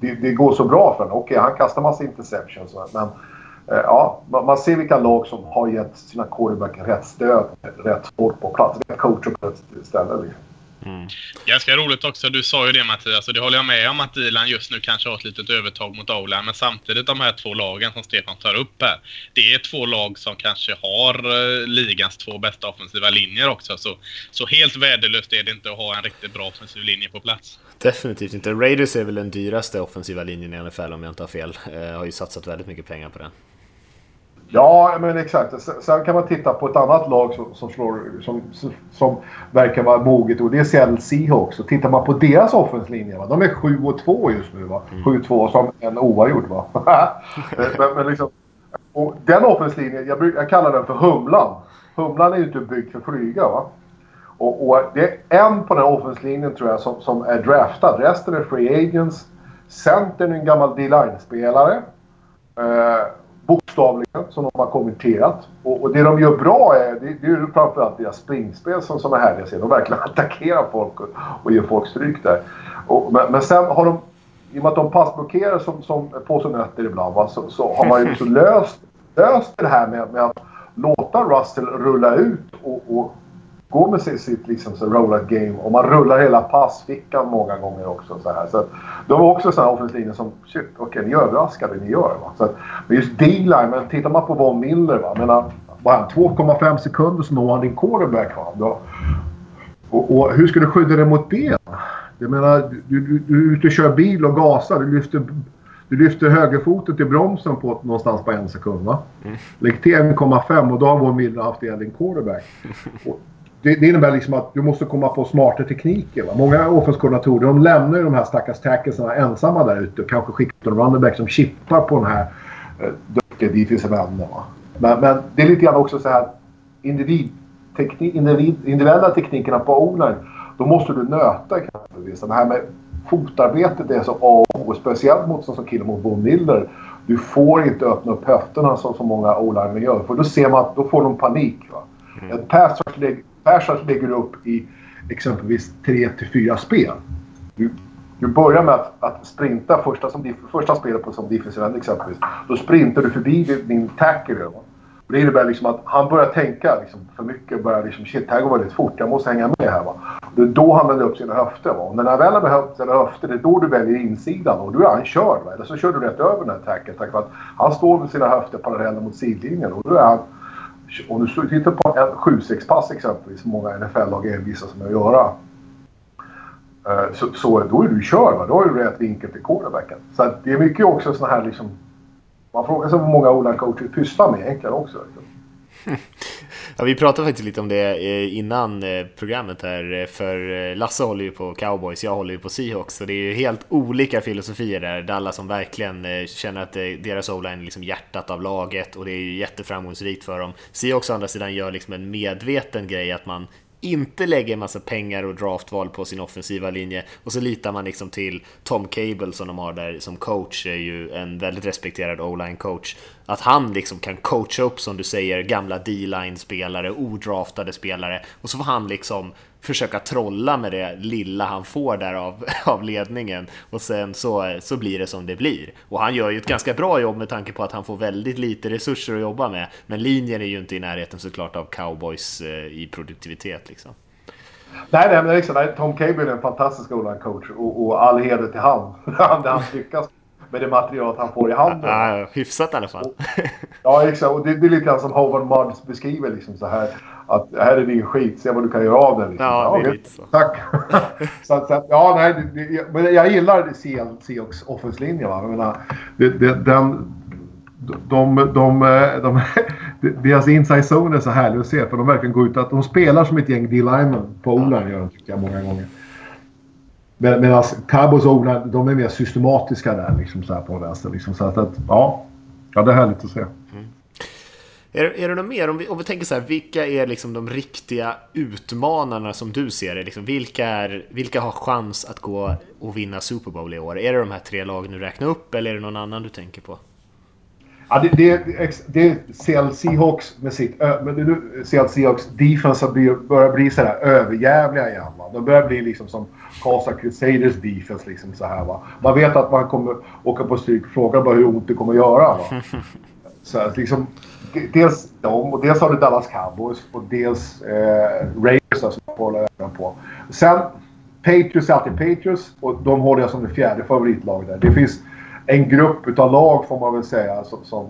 det, det går så bra för honom. Okej, han kastar massa interceptions men ja, man, ser vilka lag som har gett sina quarterback rätt stöd, rätt sport på plats, rätt coach på rätt ställe. Liksom. Ganska roligt också, du sa ju det Mattias, och det håller jag med om att Ilan just nu kanske har ett litet övertag mot Ola, men samtidigt de här två lagen som Stefan tar upp här. Det är två lag som kanske har eh, ligans två bästa offensiva linjer också, så, så helt värdelöst är det inte att ha en riktigt bra offensiv linje på plats. Definitivt inte. Raiders är väl den dyraste offensiva linjen i NFL om jag inte har fel. Eh, har ju satsat väldigt mycket pengar på den. Ja, men exakt. Sen kan man titta på ett annat lag som, som, slår, som, som, verkar vara moget och det är Seattle Seahawks. Och tittar man på deras offenslinje, va? de är 7 och 2 just nu. Va? 7-2 som en oavgjord. Va? [laughs] men, men liksom, och den offenslinjen, jag, bruk, jag kallar den för Humlan. Humlan är ju inte byggd för flyga. Va? Och, och det är en på den offenslinjen tror jag som, som är draftad. Resten är free agents. Centern är en gammal D-line-spelare. Eh, bokstavligen, som de har kommenterat. Och, och, det de gör bra är, det, det är framförallt deras springspel som, som är härliga att se. De verkligen [laughs] attackerar folk och, och ger folk stryk där. Och, men, men sen har de, i och med att de passblockerar som, som påsen nötter ibland, va, så, så har man ju också [laughs] löst, löst det här med, med att låta Russell rulla ut och, och gå med sitt, sitt liksom, rollout game och man rullar hela passfickan många gånger också. Så här. Så att, de var också sådana offensiva som, shit, okej okay, ni överraskade, ni gör. Va? Så att, men just D-line, men tittar man på Von Miller, va? Menar, bara 2,5 sekunder så når han din quarterback. Va? Då, och, och, hur ska du skydda dig mot det? Jag menar, du, du, du är ute och kör bil och gasar. Du lyfter, du lyfter högerfoten till bromsen på någonstans på en sekund. Va? Mm. Lägg till 1,5 och då har Von Miller haft ihjäl din quarterback. Och, [laughs] det, det, innebär liksom att du måste komma på smarta tekniker. Va? Många offenskoordinatorer de lämnar ju de här stackars tacklesarna ensamma där ute och kanske skickar en running back som chippar på den här eh, duktiga defensiva änden. Men, men, det är lite grann också så här individ, teknik, individ, individuella teknikerna på o Då måste du nöta exempelvis. Det här med fotarbetet är så A och O. Speciellt mot som killen mot Bo Miller. Du får inte öppna upp höfterna som så många o gör. För då ser man att då får de panik. Va? Mm. Ett pass Persson lägger upp i exempelvis 3 till 4 spel. Du, du börjar med att, att sprinta första, som, första spelet på som defensiv end exempelvis. Då sprintar du förbi din, tacker. tackle. Och det innebär liksom att han börjar tänka liksom, för mycket. Börjar liksom, shit, här går väldigt fort. Jag måste hänga med här. Va? Det är då han vänder upp sina höfter. Va? Och när han väl har behövt sina höfter, det är då du väljer insidan. Och då är han körd. Va? Eller så kör du rätt över den här tacken. Tack vare att han står med sina höfter parallella mot sidlinjen. Och då är han om du tittar på en 7-6-pass exempelvis, som många NFL-lag envisas med att göra. Eh, så, så då är du körd. Va? Då har du rätt vinkel till quarterbacken. Så det är mycket också sådana här liksom... Man frågar sig vad många olika coacher pysslar med egentligen också. Liksom. [laughs] Ja, vi pratade faktiskt lite om det eh, innan eh, programmet här, eh, för Lasse håller ju på cowboys, jag håller ju på Seahawks, så det är ju helt olika filosofier där. Dallas som verkligen känner att deras o-line är liksom hjärtat av laget och det är ju jätteframgångsrikt för dem. Seahawks å andra sidan gör liksom en medveten grej att man inte lägger en massa pengar och draftval på sin offensiva linje och så litar man liksom till Tom Cable som de har där som coach, är ju en väldigt respekterad o-line coach. Att han liksom kan coacha upp som du säger gamla D-line spelare, odraftade spelare och så får han liksom försöka trolla med det lilla han får där av, [laughs] av ledningen och sen så, så blir det som det blir. Och han gör ju ett ganska bra jobb med tanke på att han får väldigt lite resurser att jobba med. Men linjen är ju inte i närheten såklart av cowboys eh, i produktivitet liksom. Nej, nej, men liksom, nej, Tom Cable är en fantastisk coach och, och all heder till han. [laughs] han lyckas med det material han får i handen. Ja, hyfsat i alla fall. ja, exakt. Och det, det är lite grann som Howard Mudds beskriver liksom så här att här är din skit, se vad du kan göra av den. Liksom. Ja, är lite så. Tack. [laughs] så, så, ja, nej, det, men jag gillar Seahawks offenslinje. Jag menar, det, det, den, de, de, de, de, deras inside zone är så härlig att se för de verkligen går ut att de spelar som ett gäng D-linemen på o gör de tycker jag många gånger. Med, Medan Cowboys och o de är mer systematiska där liksom så här på vänster. Liksom, så att, att ja, ja, det är härligt att se. Mm. Är, är det något mer? Om vi, om vi tänker så här, vilka är liksom de riktiga utmanarna som du ser det? Liksom, vilka, är, vilka har chans att gå och vinna Super Bowl i år? Är det de här tre lagen du räknar upp eller är det någon annan du tänker på? Ja, det, det, det Seattle Seahawks med sitt... Men det, Seattle Seahawks defense börjar bli så här överjävliga igen. Va? De börjar bli liksom som Casa Crusaders defense. Liksom så här, va? Man vet att man kommer åka på stryk. Frågar bara hur ont det kommer göra. Va? [laughs] Så att liksom, dels de och dels har du Dallas Cowboys och dels eh, Raiders som jag håller ögonen på. Sen Patriots är alltid Patriots och de håller jag som det fjärde favoritlaget där. Det finns en grupp utav lag får man väl säga som, som,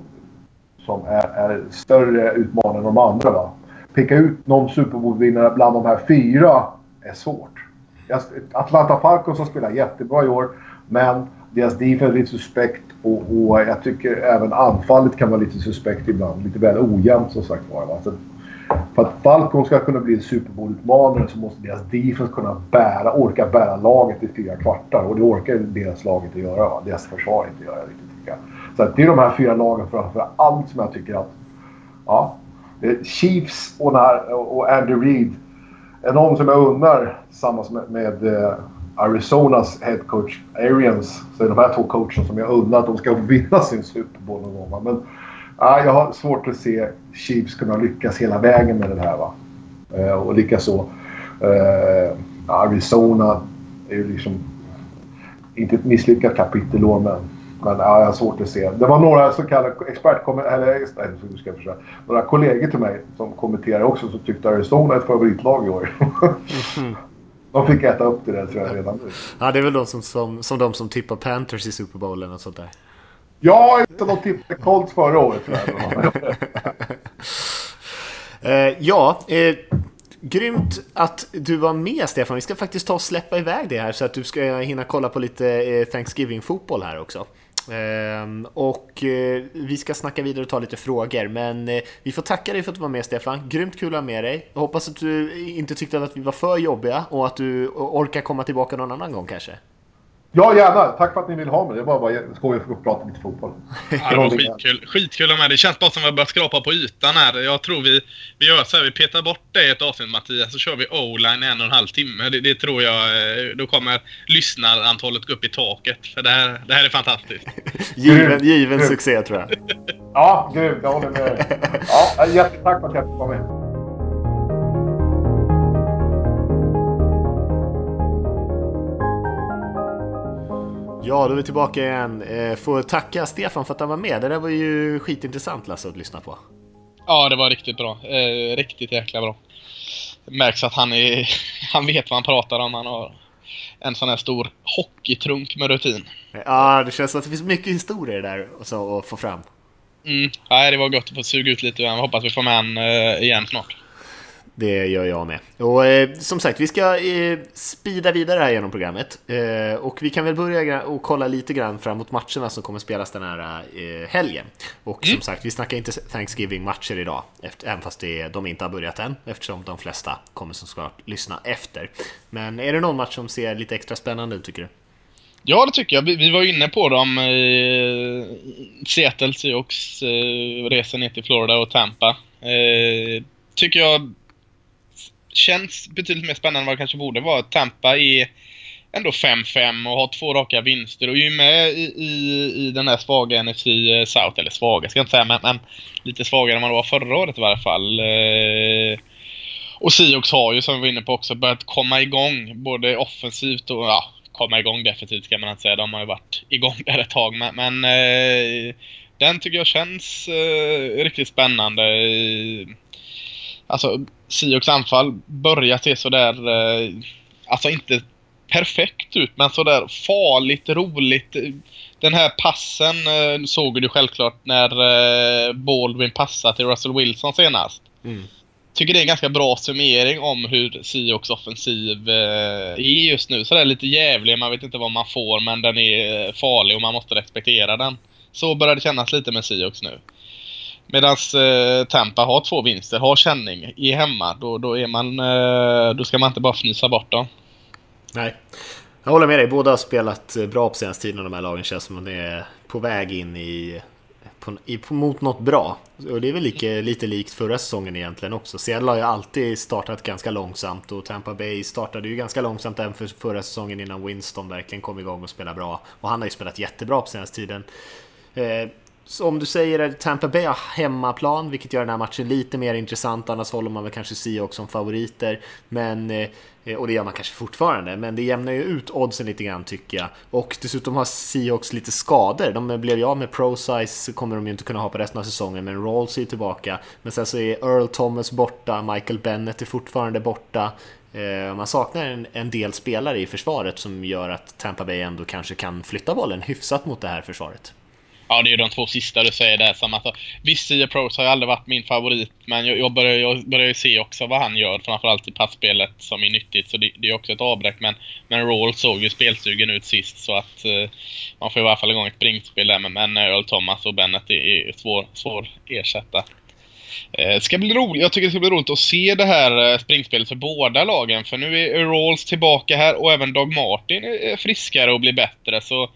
som är, är, större utmanare än de andra. Va? Peka ut någon Super Bowl-vinnare bland de här fyra är svårt. Atlanta Falcons har spelat jättebra i år men deras defense är lite suspekt och, och, jag tycker även anfallet kan vara lite suspekt ibland. Lite väl ojämnt som sagt var. Va? För att Falcon ska kunna bli en Super Bowl-utmanare så måste deras defense kunna bära, orka bära laget i fyra kvartar. Och det orkar deras lag inte göra. Va? Deras försvar inte göra riktigt tycker jag. Så det är de här fyra lagen framför allt som jag tycker att... Ja. Eh, Chiefs och, när, och Andy Reid är någon som jag undrar tillsammans med, med, eh, Arizonas headcoach Arians. Så är de här två coacherna som jag undrar att de ska vinna sin Super Bowl någon gång. Men ja, jag har svårt att se Chiefs kunna lyckas hela vägen med det här. Va? Eh, och likaså eh, Arizona är ju liksom inte ett misslyckat kapitel då, men, men ja, jag har svårt att se. Det var några så kallade expertkom- eller nej, nu ska jag försöka. Några kollegor till mig som kommenterade också som tyckte Arizona är ett favoritlag i år. Mhm. De fick äta upp det där tror jag redan nu. Ja, det är väl de som, som, som de som tippar Panthers i Super Bowl eller något sånt där. Ja, inte de tippade Colts förra året tror jag. [laughs] Eh, ja, eh, grymt att du var med Stefan. Vi ska faktiskt ta och släppa iväg det här så att du ska hinna kolla på lite eh, Thanksgiving-fotboll här också. Ehm, och eh, vi ska snacka vidare och ta lite frågor, men eh, vi får tacka dig för att du var med Stefan. Grymt kul att ha med dig. Jag hoppas att du inte tyckte att vi var för jobbiga och att du orkar komma tillbaka någon annan gång kanske. Ja, gärna. Tack för att ni vill ha mig. Det var bara skoj att få prata lite fotboll. Ja, det var skitkul. Skitkul med. Det känns bara som att vi börjar skrapa på ytan här. Jag tror vi, vi gör så här, vi petar bort det i ett avsnitt Mattias, så kör vi o-line en och en halv timme. Det, det tror jag, eh, då kommer lyssnarantalet gå upp i taket. För det här, det här är fantastiskt. [laughs] Given, given succé tror jag. Ja, grymt. Jag håller med. Ja, jättetack för att jag fick vara med. Ja, då är vi tillbaka igen. Eh, Får tacka Stefan för att han var med. Det där var ju skitintressant Lasse att lyssna på. Ja, det var riktigt bra. Eh, riktigt jäkla bra. Det märks att han, är, [laughs] han vet vad han pratar om. Han har en sån här stor hockeytrunk med rutin. Ja, det känns som att det finns mycket historier där och så att få fram. Mm. Nej, det var gott att få suga ut lite honom. Hoppas vi får med han eh, igen snart. Det gör jag med. Och eh, som sagt, vi ska eh, speeda vidare här genom programmet. Eh, och vi kan väl börja och kolla lite grann framåt matcherna som kommer spelas den här eh, helgen. Och som sagt, vi snackar inte Thanksgiving-matcher idag, efter, även fast det, de inte har börjat än, eftersom de flesta kommer som ska lyssna efter. Men är det någon match som ser lite extra spännande ut tycker du? Ja, det tycker jag. Vi, vi var ju inne på dem. Eh, Seattle Seahawks eh, reser ner till Florida och Tampa. Eh, tycker jag känns betydligt mer spännande än vad det kanske borde vara. Tampa är ändå 5-5 och har två raka vinster och är ju med i, i, i den här svaga NFC eh, South. Eller svaga ska jag inte säga, men, men lite svagare än man var förra året i varje fall. Eh, och Seahawks har ju, som vi var inne på också, börjat komma igång. Både offensivt och, ja, komma igång definitivt ska man inte säga. De har ju varit igång där ett tag. Men, men eh, den tycker jag känns eh, riktigt spännande. Eh, Alltså, Seahawks anfall börjar se sådär, eh, alltså inte perfekt ut, men sådär farligt, roligt. Den här passen eh, såg du självklart när eh, Baldwin passade till Russell Wilson senast. Mm. Tycker det är en ganska bra summering om hur Seahawks offensiv eh, är just nu. Sådär lite jävlig, man vet inte vad man får, men den är farlig och man måste respektera den. Så börjar det kännas lite med Seahawks nu. Medan eh, Tampa har två vinster, har känning, i hemma. Då, då, är man, eh, då ska man inte bara fnysa bort dem. Nej, jag håller med dig. Båda har spelat eh, bra på senaste tiden de här lagen. Känns som att de är på väg in i, på, i mot något bra. Och det är väl lika, lite likt förra säsongen egentligen också. Seattle har ju alltid startat ganska långsamt och Tampa Bay startade ju ganska långsamt även för förra säsongen innan Winston verkligen kom igång och spelade bra. Och han har ju spelat jättebra på senaste tiden. Eh, som du säger, är Tampa Bay har hemmaplan, vilket gör den här matchen lite mer intressant. Annars håller man väl kanske Seahawks som favoriter. Men, eh, och det gör man kanske fortfarande, men det jämnar ju ut oddsen lite grann tycker jag. Och dessutom har Seahawks lite skador. De blev ju av med ProSize, kommer de ju inte kunna ha på resten av säsongen, men Rawls är ju tillbaka. Men sen så är Earl Thomas borta, Michael Bennett är fortfarande borta. Eh, man saknar en, en del spelare i försvaret som gör att Tampa Bay ändå kanske kan flytta bollen hyfsat mot det här försvaret. Ja, det är ju de två sista du säger där. Som alltså, visst, Sia Pros har ju aldrig varit min favorit, men jag, jag, börjar, jag börjar ju se också vad han gör, framförallt i passspelet som är nyttigt. Så det, det är också ett avbräck. Men, men Rawl såg ju spelsugen ut sist, så att eh, man får i alla fall igång ett springspel där. Men, men Earl Thomas och Bennett är, är svår, svår ersätta. Eh, ska bli roligt. Jag tycker det ska bli roligt att se det här eh, springspelet för båda lagen. För nu är Rawls tillbaka här och även Dog Martin är friskare och blir bättre. Så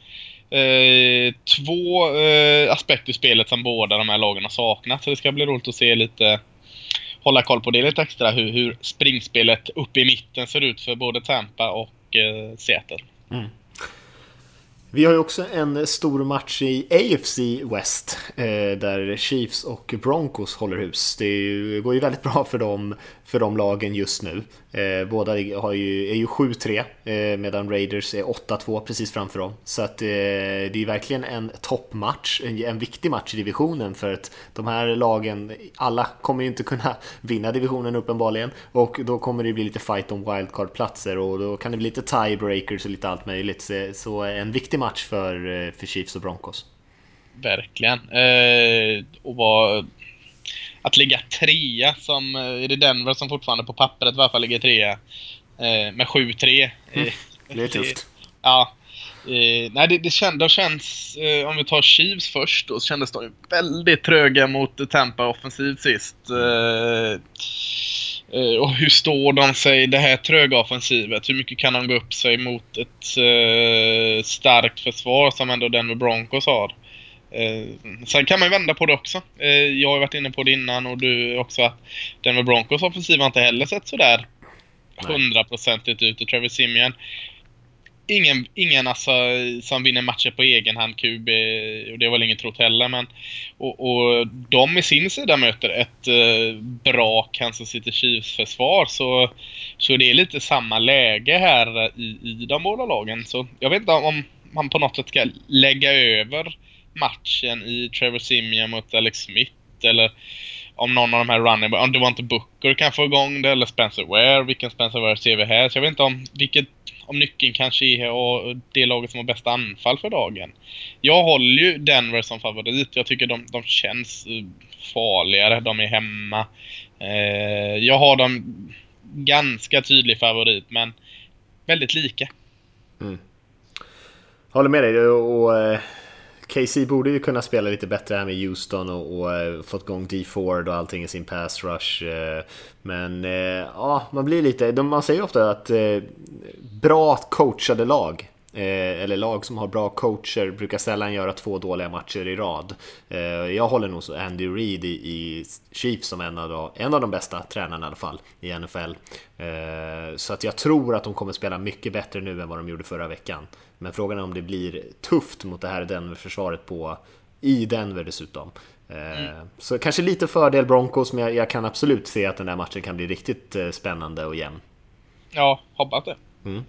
Eh, två eh, aspekter i spelet som båda de här lagen har saknat. Så det ska bli roligt att se lite, hålla koll på det lite extra, hur, hur springspelet uppe i mitten ser ut för både Tampa och eh, Seattle. Mm. Vi har ju också en stor match i AFC West eh, där Chiefs och Broncos håller hus. Det, går ju väldigt bra för dem, för de lagen just nu. Eh, båda har ju, är ju 7-3 eh, medan Raiders är 8-2 precis framför dem. Så att eh, det är verkligen en toppmatch, en, en viktig match i divisionen för att de här lagen, alla kommer ju inte kunna [laughs] vinna divisionen uppenbarligen och då kommer det bli lite fight om wildcard-platser och då kan det bli lite tiebreakers och lite allt möjligt. Så, så en viktig match för, eh, för Chiefs och Broncos. Verkligen. Eh, och vad att ligga trea, som, eh, är det Denver som fortfarande på pappret i alla fall ligger trea, eh, med 7-3. Mm. Det är tufft. Ja. Eh, nej, det, det kändes, känns, eh, om vi tar Chiefs först då, så kändes de väldigt tröga mot Tampa offensivt sist. Eh, Eh, och hur står de sig det här tröga offensivet? Hur mycket kan de gå upp sig mot ett starkt försvar som ändå Denver Broncos har? Uh, sen kan man ju vända på det också. Uh, jag har ju varit inne på det innan och du också att Denver Broncos offensiv har inte heller sett sådär hundraprocentigt ut. Och Trevor Simeon ingen, ingen alltså, som vinner matcher på egen hand, QB, och det var väl ingen trott heller, men och, och de i sin sida möter ett eh, bra Kansas City Chiefs-försvar, så, så det är lite samma läge här i, i de båda lagen. Så jag vet inte om man på något sätt ska lägga över matchen i Trevor Simeon mot Alex Smith, eller om någon av de här running om det var inte Booker kan få igång det, eller Spencer Ware, vilken Spencer Ware ser vi här? Så jag vet inte om vilket om nyckeln kanske är det laget som har bästa anfall för dagen. Jag håller ju Denver som favorit. Jag tycker de, de känns eh, farligare. De är hemma. Eh, jag har dem ganska tydlig favorit, men väldigt lika. Mm. Håller med dig. Och, och eh, KC borde ju kunna spela lite bättre här med Houston och, och eh, fått igång D Ford och allting i sin pass rush. Eh. Men eh, ja, man blir lite... De, man säger ofta att bra coachade lag eller lag som har bra coacher brukar sällan göra två dåliga matcher i rad. Jag håller nog Andy Reid i, Chiefs som en av, de, en av de bästa tränarna i alla fall i NFL. Så att jag tror att de kommer spela mycket bättre nu än vad de gjorde förra veckan. Men frågan är om det blir tufft mot det här Denver-försvaret på i Denver dessutom. Eh, mm. Så kanske lite fördel Broncos, men jag, kan absolut se att den där matchen kan bli riktigt eh, spännande och jämn. Ja, hoppas det. Mm.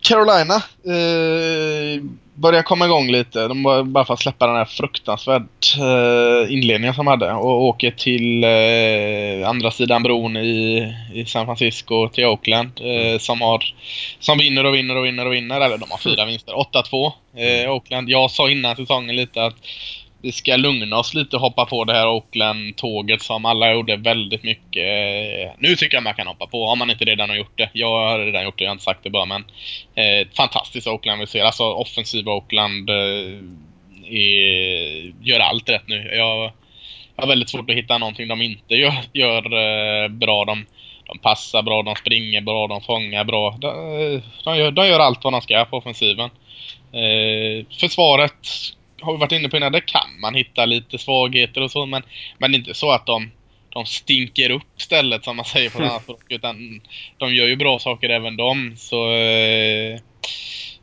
Carolina eh, börjar komma igång lite. De var bara för att släppa den här fruktansvärt eh, inledningen som de hade och åker till eh, andra sidan bron i, i San Francisco till Oakland eh, som har som vinner och vinner och vinner och vinner. Eller de har fyra vinster. 8-2 eh, Oakland. Jag sa innan säsongen lite att vi ska lugna oss lite och hoppa på det här Oakland-tåget som alla gjorde väldigt mycket. Nu tycker jag man kan hoppa på, om man inte redan har gjort det. Jag har redan gjort det, jag har inte sagt det bara, men eh, fantastiskt Oakland vi ser. Alltså offensiva Oakland eh, är, gör allt rätt nu. Jag, jag har väldigt svårt att hitta någonting de inte gör, gör eh, bra. De, de passar bra, de springer bra, de fångar bra. De, de, gör, de gör allt vad de ska på offensiven. Eh, försvaret har vi varit inne på innan, där kan man hitta lite svagheter och så, men, men inte så att de, de stinker upp stället som man säger på ett [laughs] annat språk, utan de gör ju bra saker även de. Så eh,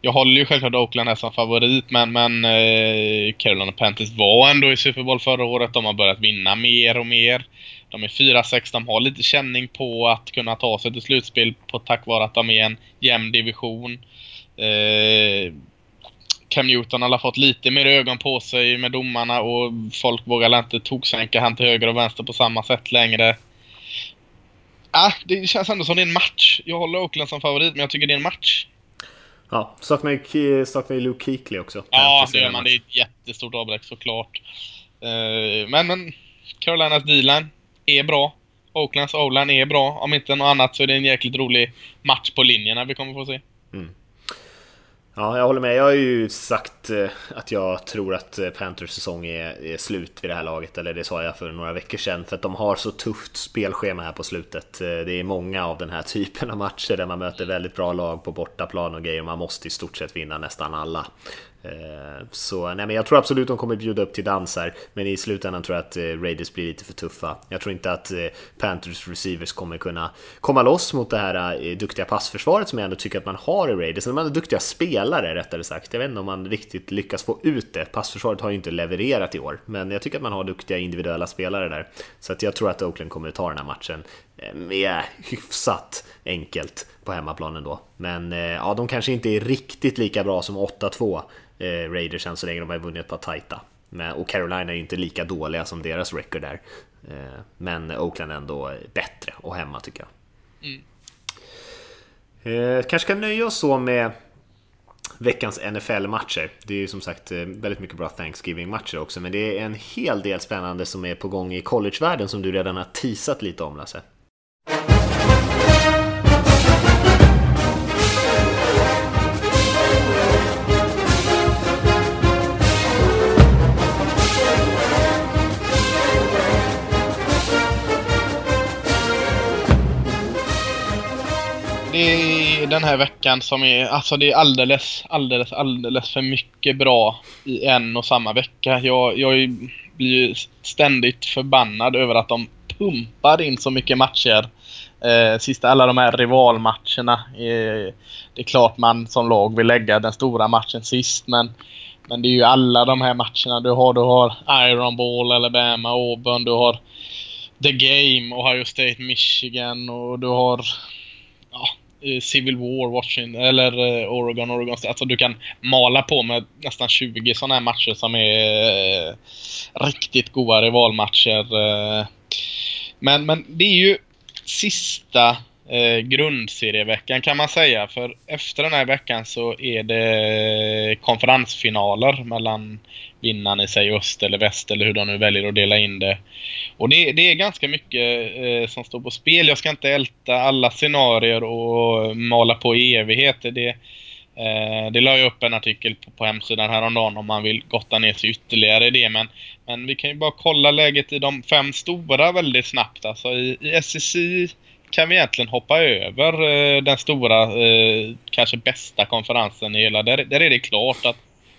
jag håller ju självklart Oakland här som favorit, men, men eh, Carolina Panthers var ändå i Super Bowl förra året. De har börjat vinna mer och mer. De är 4-6, de har lite känning på att kunna ta sig till slutspel på tack vare att de är en jämn division. Eh, Cam Newton har fått lite mer ögon på sig med domarna och folk vågar inte toksänka han till höger och vänster på samma sätt längre. Ah, det känns ändå som det är en match. Jag håller Oakland som favorit, men jag tycker det är en match. Ja, saknar ju, saknar ju Luke Kuechly också. Ja, det gör man. Det är ett jättestort avbräck såklart. Uh, men, men Carolinas D-line är bra. Oaklands O-line är bra. Om inte något annat så är det en jäkligt rolig match på linjerna vi kommer få se. Mm. Ja, jag håller med. Jag har ju sagt eh, att jag tror att eh, Panthers säsong är, är, slut vid det här laget, eller det sa jag för några veckor sedan, för att de har så tufft spelschema här på slutet. Eh, det är många av den här [laughs] typen av matcher där man möter väldigt bra lag på bortaplan och grejer, man måste i stort sett vinna nästan alla. Eh, så nej, men jag tror absolut de kommer bjuda upp till dansar, men i slutändan tror jag att eh, Raiders blir lite för tuffa. Jag tror inte att eh, Panthers receivers kommer kunna komma loss mot det här duktiga passförsvaret som jag ändå tycker att man har i Raiders. De är duktiga spelare rättare sagt. Jag vet inte om man riktigt lyckas få ut det. Passförsvaret har ju inte levererat i år, men jag tycker att man har duktiga individuella spelare där. Så att jag tror att Oakland kommer ta den här matchen med hyfsat enkelt på hemmaplan ändå. Men ja, de kanske inte är riktigt lika bra som 8-2 eh, Raiders än så länge de har vunnit på tajta. Men, och Carolina är inte lika dåliga som deras record där. Eh, men Oakland är ändå bättre och hemma tycker jag. Mm. Eh, kanske kan nöja oss så med veckans NFL-matcher. Det är ju som sagt eh, väldigt mycket bra Thanksgiving-matcher också, men det är en hel del spännande som är på gång i collegevärlden som du redan har teasat lite om Lasse. Det är den här veckan som är, alltså det är alldeles, alldeles, alldeles för mycket bra i en och samma vecka. Jag, jag blir ju ständigt förbannad över att de pumpar in så mycket matcher. Eh, sista alla de här rivalmatcherna. Eh, det är klart man som lag vill lägga den stora matchen sist men men det är ju alla de här matcherna. Du har, du har Iron Ball, Alabama, Auburn, du har The Game, Ohio State, Michigan och du har Eh, Civil War, Washington eller eh, Oregon, Oregon State. Alltså du kan mala på med nästan 20 sådana här matcher som är eh, riktigt goda rivalmatcher. Eh. Men, men det är ju sista eh, grundserieveckan kan man säga. För efter den här veckan så är det konferensfinaler mellan vinnaren i sig öst eller väst eller hur de nu väljer att dela in det. Och det, det är ganska mycket eh, som står på spel. Jag ska inte älta alla scenarier och mala på i evigheter. Det, eh, det la jag upp en artikel på, på hemsidan häromdagen om man vill gotta ner sig ytterligare i det. Men, men vi kan ju bara kolla läget i de fem stora väldigt snabbt. Alltså i, i SEC kan vi egentligen hoppa över eh, den stora, eh, kanske bästa konferensen i hela. Där, där är det klart att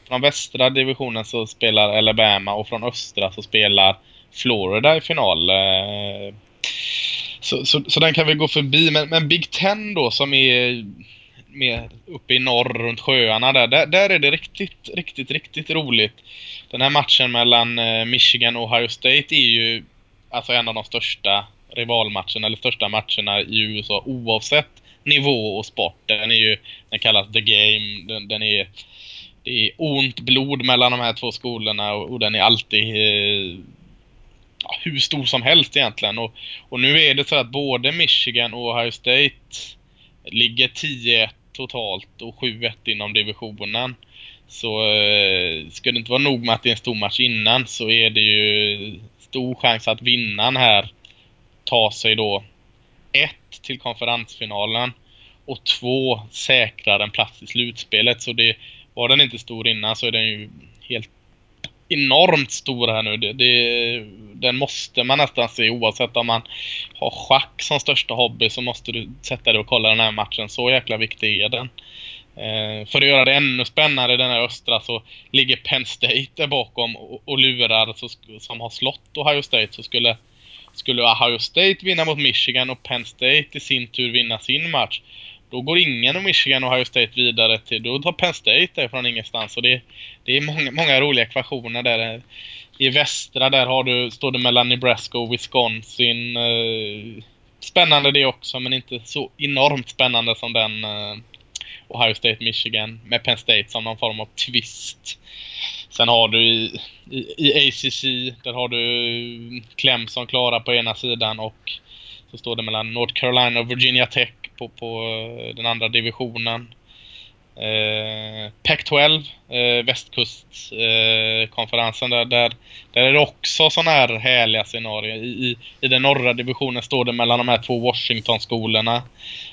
från västra divisionen så spelar Alabama och från östra så spelar Florida i final. Eh, så, så, så, den kan vi gå förbi. Men, men Big Ten då som är mer uppe i norr runt sjöarna där, där, där är det riktigt, riktigt, riktigt roligt. Den här matchen mellan eh, Michigan och Ohio State är ju alltså en av de största rivalmatcherna eller största matcherna i USA oavsett nivå och sport. Den är ju, den kallas The Game, den, den är det är ont blod mellan de här två skolorna och, och den är alltid eh, hur stor som helst egentligen. Och, och nu är det så att både Michigan och Ohio State ligger 10-1 totalt och 7-1 inom divisionen. Så eh, ska det inte vara nog med att det är en stor match innan så är det ju stor chans att vinnaren här tar sig då ett till konferensfinalen och två säkrar en plats i slutspelet. Så det, var den inte stor innan så är den ju helt enormt stor här nu. Det, det, den måste man nästan se oavsett om man har schack som största hobby så måste du sätta dig och kolla den här matchen. Så jäkla viktig är den. Eh, för att göra det ännu spännande den här östra så ligger Penn State där bakom och, och lurar så, som har slått Ohio State så skulle skulle Ohio State vinna mot Michigan och Penn State i sin tur vinna sin match då går ingen av Michigan och Ohio State vidare till, då tar Penn State det från ingenstans. Och det, det är många, många roliga ekvationer där. I västra där har du, står det mellan Nebraska och Wisconsin. Eh, spännande det också, men inte så enormt spännande som den eh, Ohio State Michigan med Penn State som någon form av twist. Sen har du i, i, i ACC, där har du Clemson klara på ena sidan och så står det mellan North Carolina och Virginia Tech på, på eh, den andra divisionen. Eh, Pac-12, eh, västkustkonferensen, eh, där, där, där är det också sådana här härliga scenarier. I, i, I den norra divisionen står det mellan de här två Washington-skolorna.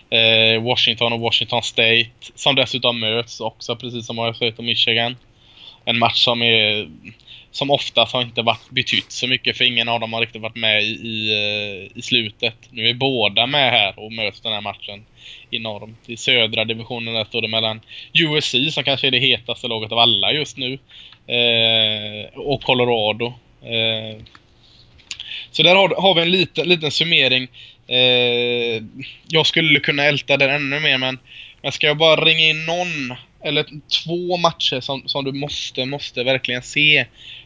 Eh, Washington och Washington State, som dessutom möts också, precis som Ohio State och Michigan. En match som är som oftast har inte varit betytt så mycket för ingen av dem har riktigt varit med i, i, eh, i slutet. Nu är båda med här och möts den här matchen enormt. I södra divisionen där står det mellan USC som kanske är det hetaste laget av alla just nu. Eh, och Colorado. Eh, så där har, har vi en liten, liten summering. Eh, jag skulle kunna älta den ännu mer men men ska jag bara ringa in någon eller två matcher som, som du måste, måste verkligen se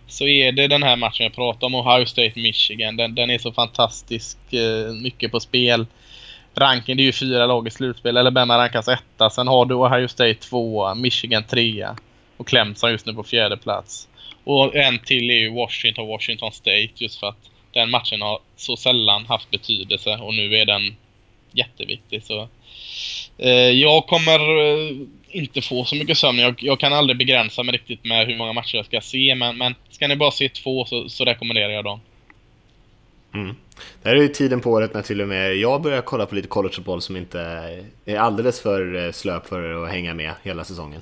så är det den här matchen jag pratar om, Ohio State-Michigan. Den, den är så fantastisk eh, mycket på spel. Ranken det är ju fyra lag i slutspel. Alabama rankas etta. Sen har du Ohio State tvåa, Michigan trea och Clemson just nu på fjärde plats. Och en till är ju Washington, Washington State just för att den matchen har så sällan haft betydelse och nu är den jätteviktig. Så, Eh, jag kommer eh, inte få så mycket sömn. Jag, jag, kan aldrig begränsa mig riktigt med hur många matcher jag ska se. Men, men ska ni bara se två så, så rekommenderar jag dem. Mm. Det här är ju tiden på året när till och med jag börjar kolla på lite collegefotboll som inte är alldeles för eh, slö för att hänga med hela säsongen.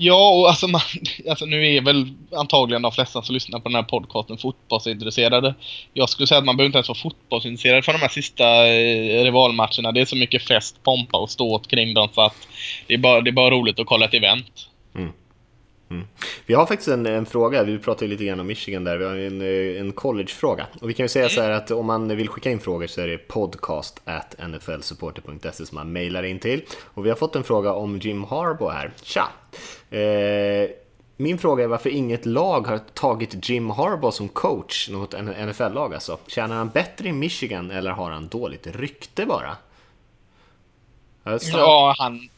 Ja, och alltså, man, [laughs] alltså nu är väl antagligen de flesta som lyssnar på den här podcasten fotbollsintresserade. Jag skulle säga att man behöver inte ens vara fotbollsintresserad för de här sista eh, rivalmatcherna. Det är så mycket fest, pompa och ståt kring dem så att det är bara, det är bara roligt att kolla ett event. Mm. Mm. Vi har faktiskt en, en, fråga, vi pratade lite grann om Michigan där, vi har en, eh, en collegefråga. Och vi kan ju säga så här att om man vill skicka in frågor så är det podcast at nflsupporter.se som man mejlar in till. Och vi har fått en fråga om Jim Harbaugh här. Tja! Eh, min fråga är varför inget lag har tagit Jim Harbaugh som coach, något NFL-lag alltså. Tjänar han bättre i Michigan eller har han dåligt rykte bara? Ja, han...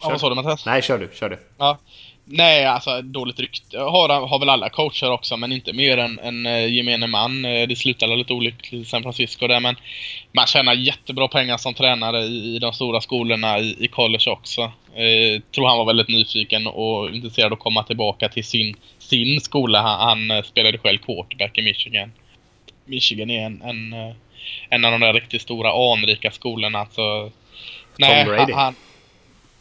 Ja, vad sa du Mattias? Nej, kör du, kör du. Ja. Nej, alltså dåligt rykte har, har väl alla coacher också, men inte mer än, än uh, gemene man. Uh, det slutade lite olyckligt i San Francisco där, men man tjänar jättebra pengar som tränare i, i de stora skolorna i, i college också. Uh, tror han var väldigt nyfiken och intresserad att komma tillbaka till sin, sin skola. Han, han spelade själv quarterback i Michigan. Michigan är en, en, en av de där riktigt stora anrika skolorna. Så, nej, Tom Brady. Han,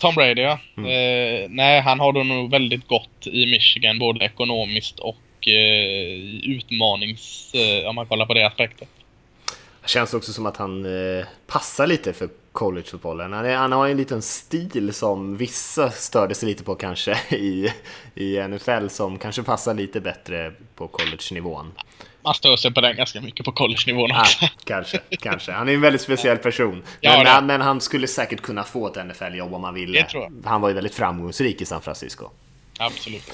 Tom Brady ja. Mm. Eh, nej, han har då nog väldigt gott i Michigan både ekonomiskt och eh, utmanings... Eh, om man kollar på det aspektet. Det känns också som att han eh, passar lite för collegefotbollen. Han, han har en liten stil som vissa störde sig lite på kanske [laughs] i, i NFL som kanske passar lite bättre på college-nivån man stör sig på den ganska mycket på college-nivån också. Ja, [laughs] kanske, kanske. Han är en väldigt speciell person. Men, ja, men han skulle säkert kunna få ett NFL-jobb om han ville. Han var ju väldigt framgångsrik i San Francisco. Absolut.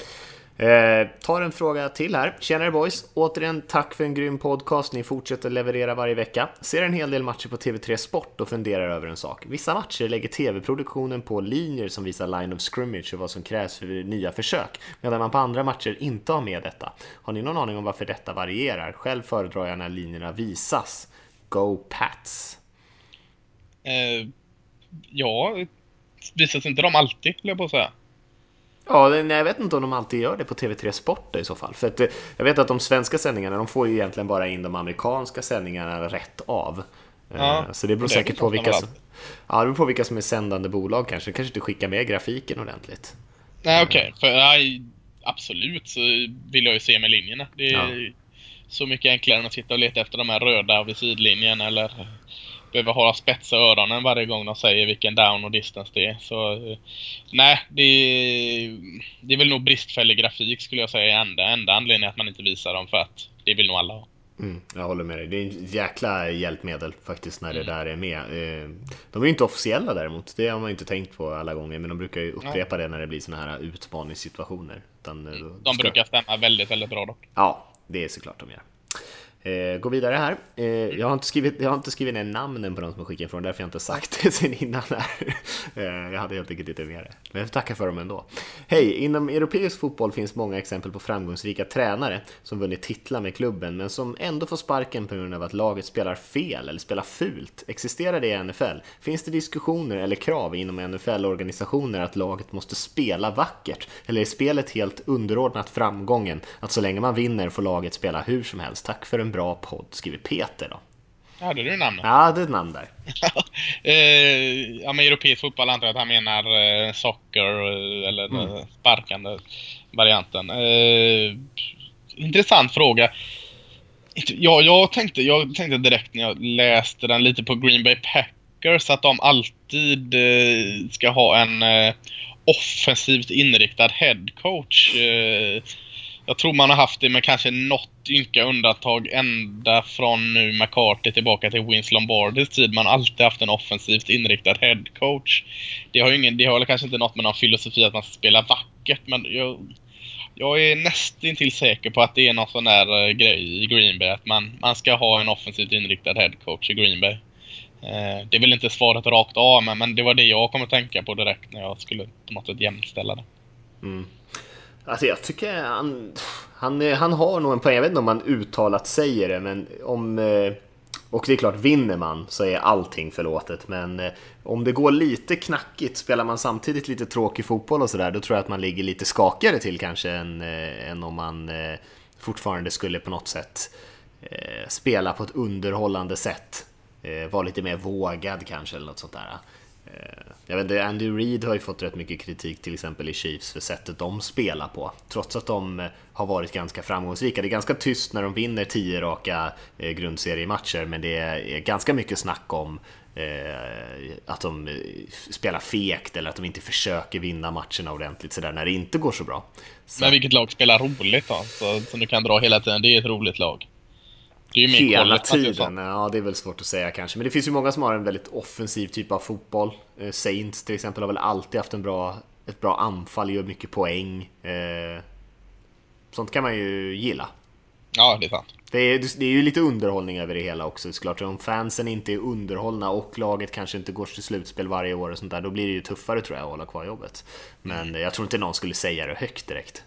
Eh, tar en fråga till här. Tjenare boys! Återigen tack för en grym podcast. Ni fortsätter leverera varje vecka. Ser en hel del matcher på TV3 Sport och funderar över en sak. Vissa matcher lägger TV-produktionen på linjer som visar line of scrimmage och vad som krävs för nya försök, medan man på andra matcher inte har med detta. Har ni någon aning om varför detta varierar? Själv föredrar jag när linjerna visas. Go Pats! Eh, ja, visas inte de alltid, skulle jag på att säga. Ja, jag vet inte om de alltid gör det på TV3 Sport i så fall. För att, eh, jag vet att de svenska sändningarna, de får ju egentligen bara in de amerikanska sändningarna rätt av. Eh, ja, så det beror det säkert på vilka som, ja, det beror på vilka som är sändande bolag kanske. kanske inte skickar med grafiken ordentligt. Nej, okej. Okay. För absolut så vill jag ju se med linjerna. Det är ja. så mycket enklare än att sitta och leta efter de här röda vid sidlinjen eller behöver ha spetsa öronen varje gång de säger vilken down och distance det är. Så nej, det är, det är väl nog bristfällig grafik skulle jag säga enda, enda anledningen att man inte visar dem för att det vill nog alla ha. Mm, jag håller med dig. Det är en jäkla hjälpmedel faktiskt när det mm. där är med. Eh, de är ju inte officiella däremot. Det har man ju inte tänkt på alla gånger. Men de brukar ju upprepa det när det blir såna här utmaningssituationer. Utan, eh, mm. De brukar stämma väldigt, väldigt bra dock. Ja, det är såklart de gör. Eh, gå vidare här. Eh, jag, har inte skrivit, jag har inte skrivit ner namnen på de som har skickat ifrån, därför jag inte sagt det sen innan här. Eh, jag hade helt enkelt inte med det. Men jag tackar för dem ändå. Hej! Inom europeisk fotboll finns många exempel på framgångsrika tränare som vunnit titlar med klubben, men som ändå får sparken på grund av att laget spelar fel eller spelar fult. Existerar det i NFL? Finns det diskussioner eller krav inom NFL-organisationer att laget måste spela vackert? Eller är spelet helt underordnat framgången? Att så länge man vinner får laget spela hur som helst? Tack för en bra podd, skriver Peter då. Ja, hade du namn? Ja, det är ett namn där. [laughs] eh, ja, men europeisk fotboll antar jag att han menar eh, socker eh, eller mm. sparkande varianten. Eh, intressant fråga. Ja, jag tänkte, jag tänkte direkt när jag läste den lite på Green Bay Packers att de alltid eh, ska ha en eh, offensivt inriktad headcoach. Jag tror man har haft det med kanske något ynka undantag ända från nu McCarthy tillbaka till Vince Lombardis tid. Man har alltid haft en offensivt inriktad headcoach. Det har ju ingen, det har kanske inte något med någon filosofi att man ska spela vackert men jag, jag är nästintill säker på att det är någon sån där eh, grej i Green Bay att man, man ska ha en offensivt inriktad headcoach i Green Bay. Eh, det är väl inte svaret rakt av men, men det var det jag kom att tänka på direkt när jag skulle på något sätt jämställa det. Mm. Alltså jag tycker han, han, han har nog en poäng. Jag vet inte om han uttalat säger det, men om... Eh, och det är klart, vinner man så är allting förlåtet. Men eh, om det går lite knackigt, spelar man samtidigt lite tråkig fotboll och sådär, då tror jag att man ligger lite skakigare till kanske än, eh, än om man fortfarande skulle på något sätt spela på ett underhållande sätt. Vara lite mer vågad kanske eller något sånt där. Eh, jag vet inte, Andy Reid har ju fått rätt mycket kritik till exempel i Chiefs för sättet de spelar på. Trots att de eh, har varit ganska framgångsrika. Det är ganska tyst när de vinner tio raka eh, grundseriematcher men det är ganska mycket snack om att de spelar fegt eller att de inte försöker vinna matcherna ordentligt sådär när det inte går så bra. Så. Men vilket lag spelar roligt då? Så, som du kan dra hela tiden, det är ett roligt lag. Det är ju Hela tiden, ja det är väl svårt att säga kanske. Men det finns ju många som har en väldigt offensiv typ av fotboll. Eh, Saints till exempel har väl alltid haft en bra, ett bra anfall, gör mycket poäng. Eh, sånt kan man ju gilla. Ja, det är sant. Det är, det är ju lite underhållning över det hela också såklart. Om fansen inte är underhållna och laget kanske inte går till slutspel varje år och sånt där, då blir det ju tuffare tror jag att hålla kvar jobbet. Men jag tror inte någon skulle säga det högt direkt.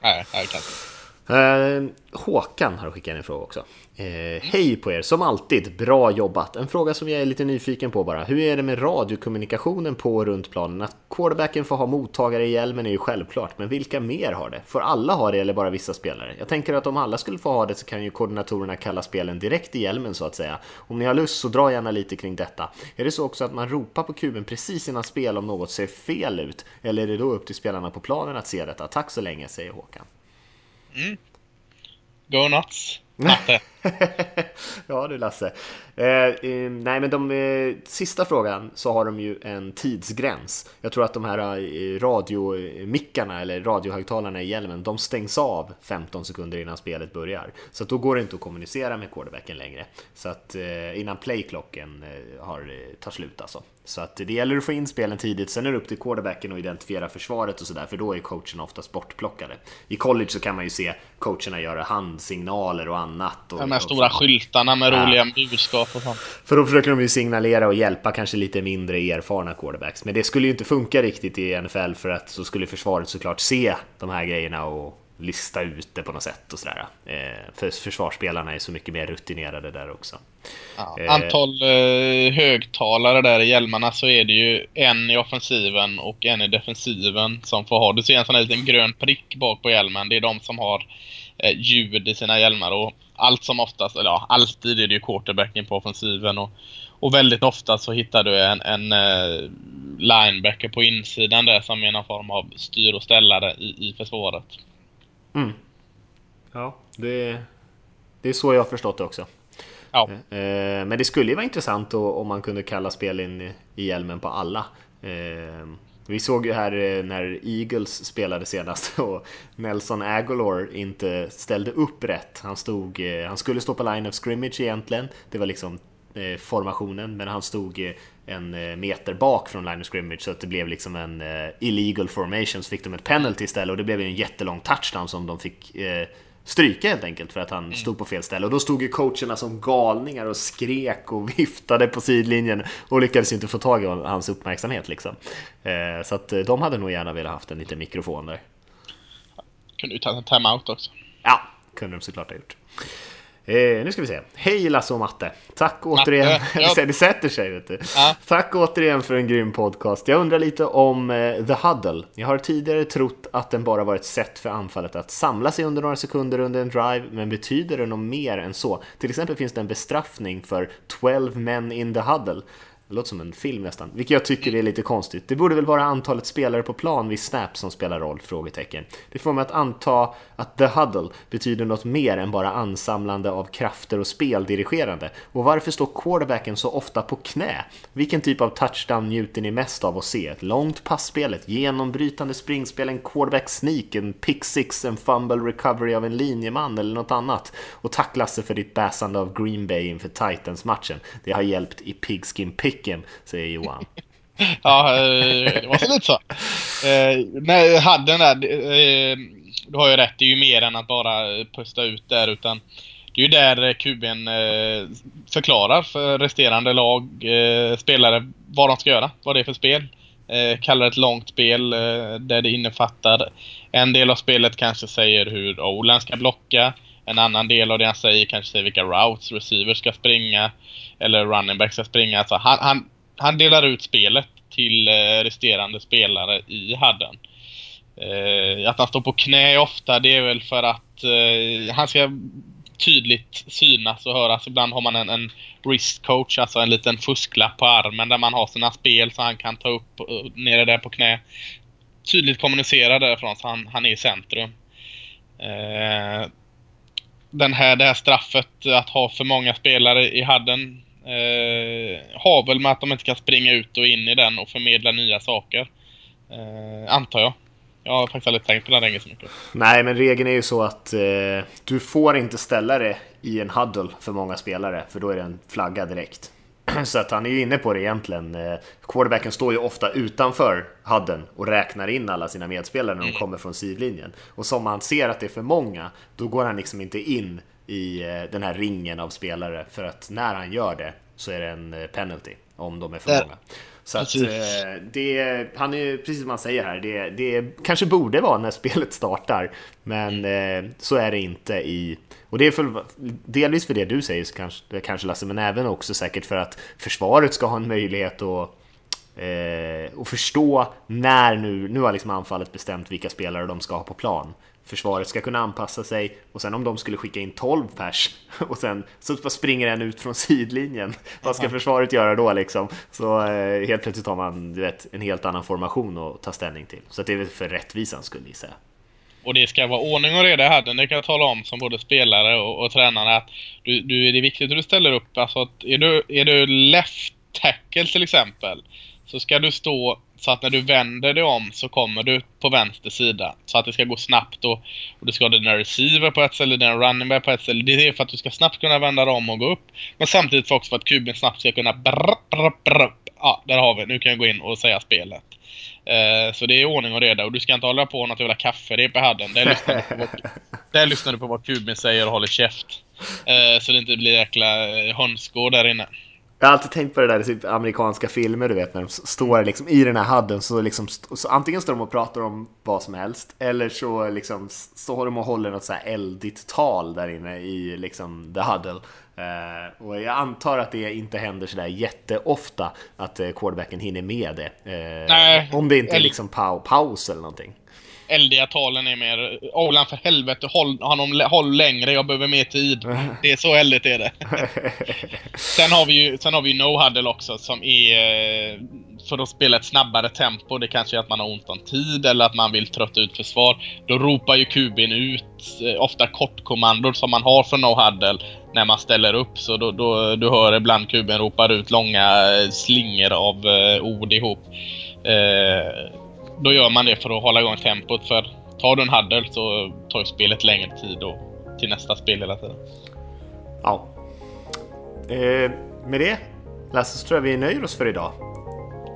Nej, nej kanske. Eh, Håkan har skickat in en fråga också. Eh, Hej på er, som alltid, bra jobbat. En fråga som jag är lite nyfiken på bara. Hur är det med radiokommunikationen på och runt planen? Att quarterbacken får ha mottagare i hjälmen är ju självklart, men vilka mer har det? Får alla ha det eller bara vissa spelare? Jag tänker att om alla skulle få ha det så kan ju koordinatorerna kalla spelen direkt i hjälmen så att säga. Om ni har lust så dra gärna lite kring detta. Är det så också att man ropar på kuben precis innan spel om något ser fel ut? Eller är det då upp till spelarna på planen att se detta? Tack så länge, säger Håkan. Mm. Go nuts! [laughs] Lasse. [laughs] ja du Lasse. Eh, eh, nej men de, eh, sista frågan så har de ju en tidsgräns. Jag tror att de här eh, radiomickarna eller radiohögtalarna i hjälmen, de stängs av 15 sekunder innan spelet börjar. Så då går det inte att kommunicera med quarterbacken längre. Så att eh, innan playklockan eh, har, eh, tar slut alltså. Så att det gäller att få in spelen tidigt, sen är det upp till quarterbacken att identifiera försvaret och sådär, för då är coacherna oftast bortplockade. I college så kan man ju se coacherna göra handsignaler och annat. Och, ja, här stora skyltarna med ja. roliga budskap och sånt. För då försöker de ju signalera och hjälpa kanske lite mindre erfarna quarterbacks. Men det skulle ju inte funka riktigt i NFL för att så skulle försvaret såklart se de här grejerna och lista ut det på något sätt och sådär. Eh, för försvarsspelarna är så mycket mer rutinerade där också. Ja, eh, antal eh, högtalare där i hjälmarna så är det ju en i offensiven och en i defensiven som får ha. Du ser en sån här liten grön prick bak på hjälmen. Det är de som har eh, ljud i sina hjälmar och allt som oftast, eller ja, alltid är det ju quarterbacken på offensiven och, och väldigt ofta så hittar du en, en uh, linebacker på insidan där som är någon form av styr och ställare i, i försvaret. Mm. Ja, det, det är så jag har förstått det också. Ja. Eh, men det skulle ju vara intressant om man kunde kalla spelen i hjälmen på alla. Vi såg ju här eh, när Eagles spelade senast [laughs] och Nelson Aguilar inte ställde upp rätt. Han, stod, eh, han skulle stå på line of scrimmage egentligen. Det var liksom eh, formationen, men han stod en meter bak från line of scrimmage så att det blev liksom en illegal formation. Så fick de ett penalty istället och det blev en jättelång touchdown som de fick stryka helt enkelt för att han mm. stod på fel ställe. Och då stod ju coacherna som galningar och skrek och [laughs] viftade på sidlinjen och lyckades inte få tag i hans uppmärksamhet liksom. Eh, så att eh, de hade nog gärna velat haft en liten mikrofon där. Kunde ju tagit en timeout också. Ja, kunde de såklart ha gjort. Eh, nu ska vi se. Hej Lasse och Matte! Tack återigen. Ja. [laughs] det sätter sig vet du. Ja. Tack återigen för en grym podcast. Jag undrar lite om eh, The Huddle. Jag har tidigare trott att den bara var ett sätt för anfallet att samla sig under några sekunder under en drive, men betyder det något mer än så? Till exempel finns det en bestraffning för 12 men in the huddle. Det låter som en film nästan, vilket jag tycker är lite konstigt. Det borde väl vara antalet spelare på plan vid snap som spelar roll? Frågetecken. Det får mig att anta att the huddle betyder något mer än bara ansamlande av krafter och speldirigerande. Och varför står quarterbacken så ofta på knä? Vilken typ av touchdown njuter ni mest av att se? Ett långt passspel, ett genombrytande springspel, en quarterback sneak, en pick six, en fumble recovery av en linjeman eller något annat? Och tack Lasse för ditt bäsande av Green Bay inför Titans-matchen. Det har hjälpt i Pigskin-Pick picken, säger Johan. [laughs] ja, eh, det var så lite så. Eh, nej, hade den där, eh, du har ju rätt, det är ju mer än att bara pusta ut där utan det är ju där kuben eh, förklarar för resterande lag, eh, spelare, vad de ska göra. Vad det är för spel. Eh, kallar ett långt spel eh, där det innefattar en del av spelet kanske säger hur Olan ska blocka. En annan del av det han säger kanske säger vilka routes receivers ska springa. Eller running back ska springa. Alltså han, han, han delar ut spelet till eh, resterande spelare i hadden. Eh, att han står på knä ofta det är väl för att eh, han ska tydligt synas och höras. Ibland har man en, en wrist coach, alltså en liten fusklapp på armen där man har sina spel så han kan ta upp eh, nere där på knä. Tydligt kommunicera därifrån så han, han är i centrum. Eh, den här, det här straffet att ha för många spelare i hadden eh, har väl med att de inte kan springa ut och in i den och förmedla nya saker. Eh, antar jag. Jag har faktiskt aldrig tänkt på den regeln så mycket. Nej, men regeln är ju så att eh, du får inte ställa det i en huddle för många spelare, för då är det en flagga direkt. [clears throat] Så att han är ju inne på det egentligen. Eh, quarterbacken står ju ofta utanför hudden och räknar in alla sina medspelare när de mm. kommer från sidlinjen. Och som man ser att det är för många, då går han liksom inte in i eh, den här ringen av spelare. För att när han gör det så är det en eh, penalty om de är för många. Så att, eh, det, han är precis som man säger här, det, det kanske borde vara när spelet startar, men mm. eh, så är det inte i... Och det är för, delvis för det du säger, kanske, kanske Lasse, men även också säkert för att försvaret ska ha en möjlighet att eh, och förstå när nu, nu har liksom anfallet bestämt vilka spelare de ska ha på plan försvaret ska kunna anpassa sig och sen om de skulle skicka in 12 pers [laughs] och sen så springer en ut från [laughs] sidlinjen. Vad ska försvaret göra då liksom? Så eh, helt plötsligt har man du vet, en helt annan formation att ta ställning till. Så det är väl för rättvisans skull gissar jag. Och det ska vara ordning och reda här. Det kan jag tala om som både spelare och, och tränare att du, du, det är viktigt att du ställer upp. Alltså att är du, är du left tackle till exempel så ska du stå så att när du vänder dig om så kommer du på vänster sida. Så att det ska gå snabbt och, och du ska ha dina receiver på ett ställe, dina running back på ett ställe. Det är för att du ska snabbt kunna vända dig om och gå upp. Men samtidigt för också för att kuben snabbt ska kunna brr, brr, brr. Ja, där har vi. Nu kan jag gå in och säga spelet. Uh, så det är ordning och reda och du ska inte hålla på något jävla kafferep i hadden. Där lyssnar, du på vad, [laughs] där lyssnar du på vad kuben säger och håller käft. Uh, så det inte blir jäkla hönsgård där inne. Jag har alltid tänkt på det där i typ amerikanska filmer, du vet, när de står liksom i den här hudden så, liksom, så antingen står de och pratar om vad som helst eller så liksom står de och håller något så här eldigt tal där inne i liksom the huddle. Uh, och jag antar att det inte händer sådär jätteofta att uh, quarterbacken hinner med det. Uh, Nej, om det inte är liksom pau paus eller någonting eldiga talen är mer Olan för helvete, håll honom håll längre, jag behöver mer tid. [laughs] Det är så eldigt är det. [laughs] sen har vi ju, sen har vi no huddle också som är eh, för att spela ett snabbare tempo. Det kanske är att man har ont om tid eller att man vill trötta ut försvar. Då ropar ju QB'n ut eh, ofta kortkommandor som man har för no huddle när man ställer upp. Så då, då, du hör ibland QB'n ropar ut långa eh, slingor av ord ihop. Eh, då gör man det för att hålla igång tempot. För tar du en huddle så tar ju spelet längre tid och till nästa spel hela tiden. Ja. Eh, med det Lasse så tror jag vi nöjer oss för idag.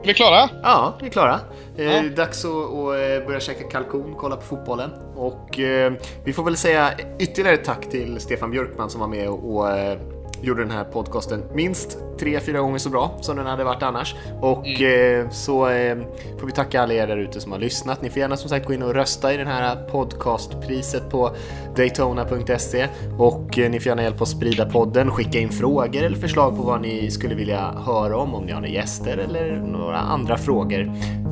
Är vi klara? Ja, vi är klara. Eh, ja. Dags att, att, eh, börja käka kalkon, kolla på fotbollen. Och eh, vi får väl säga ytterligare tack till Stefan Björkman som var med och, och eh, gjorde den här podcasten minst tre, fyra gånger så bra som den hade varit annars. Och mm. eh, så eh, får vi tacka alla er där ute som har lyssnat. Ni får gärna som sagt gå in och rösta i den här podcastpriset på Daytona.se och eh, ni får gärna hjälpa oss sprida podden, skicka in frågor eller förslag på vad ni skulle vilja höra om, om ni har några gäster eller några andra frågor.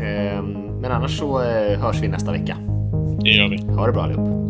Ehm, men annars så eh, hörs vi nästa vecka. Det gör vi. Ha det bra allihop.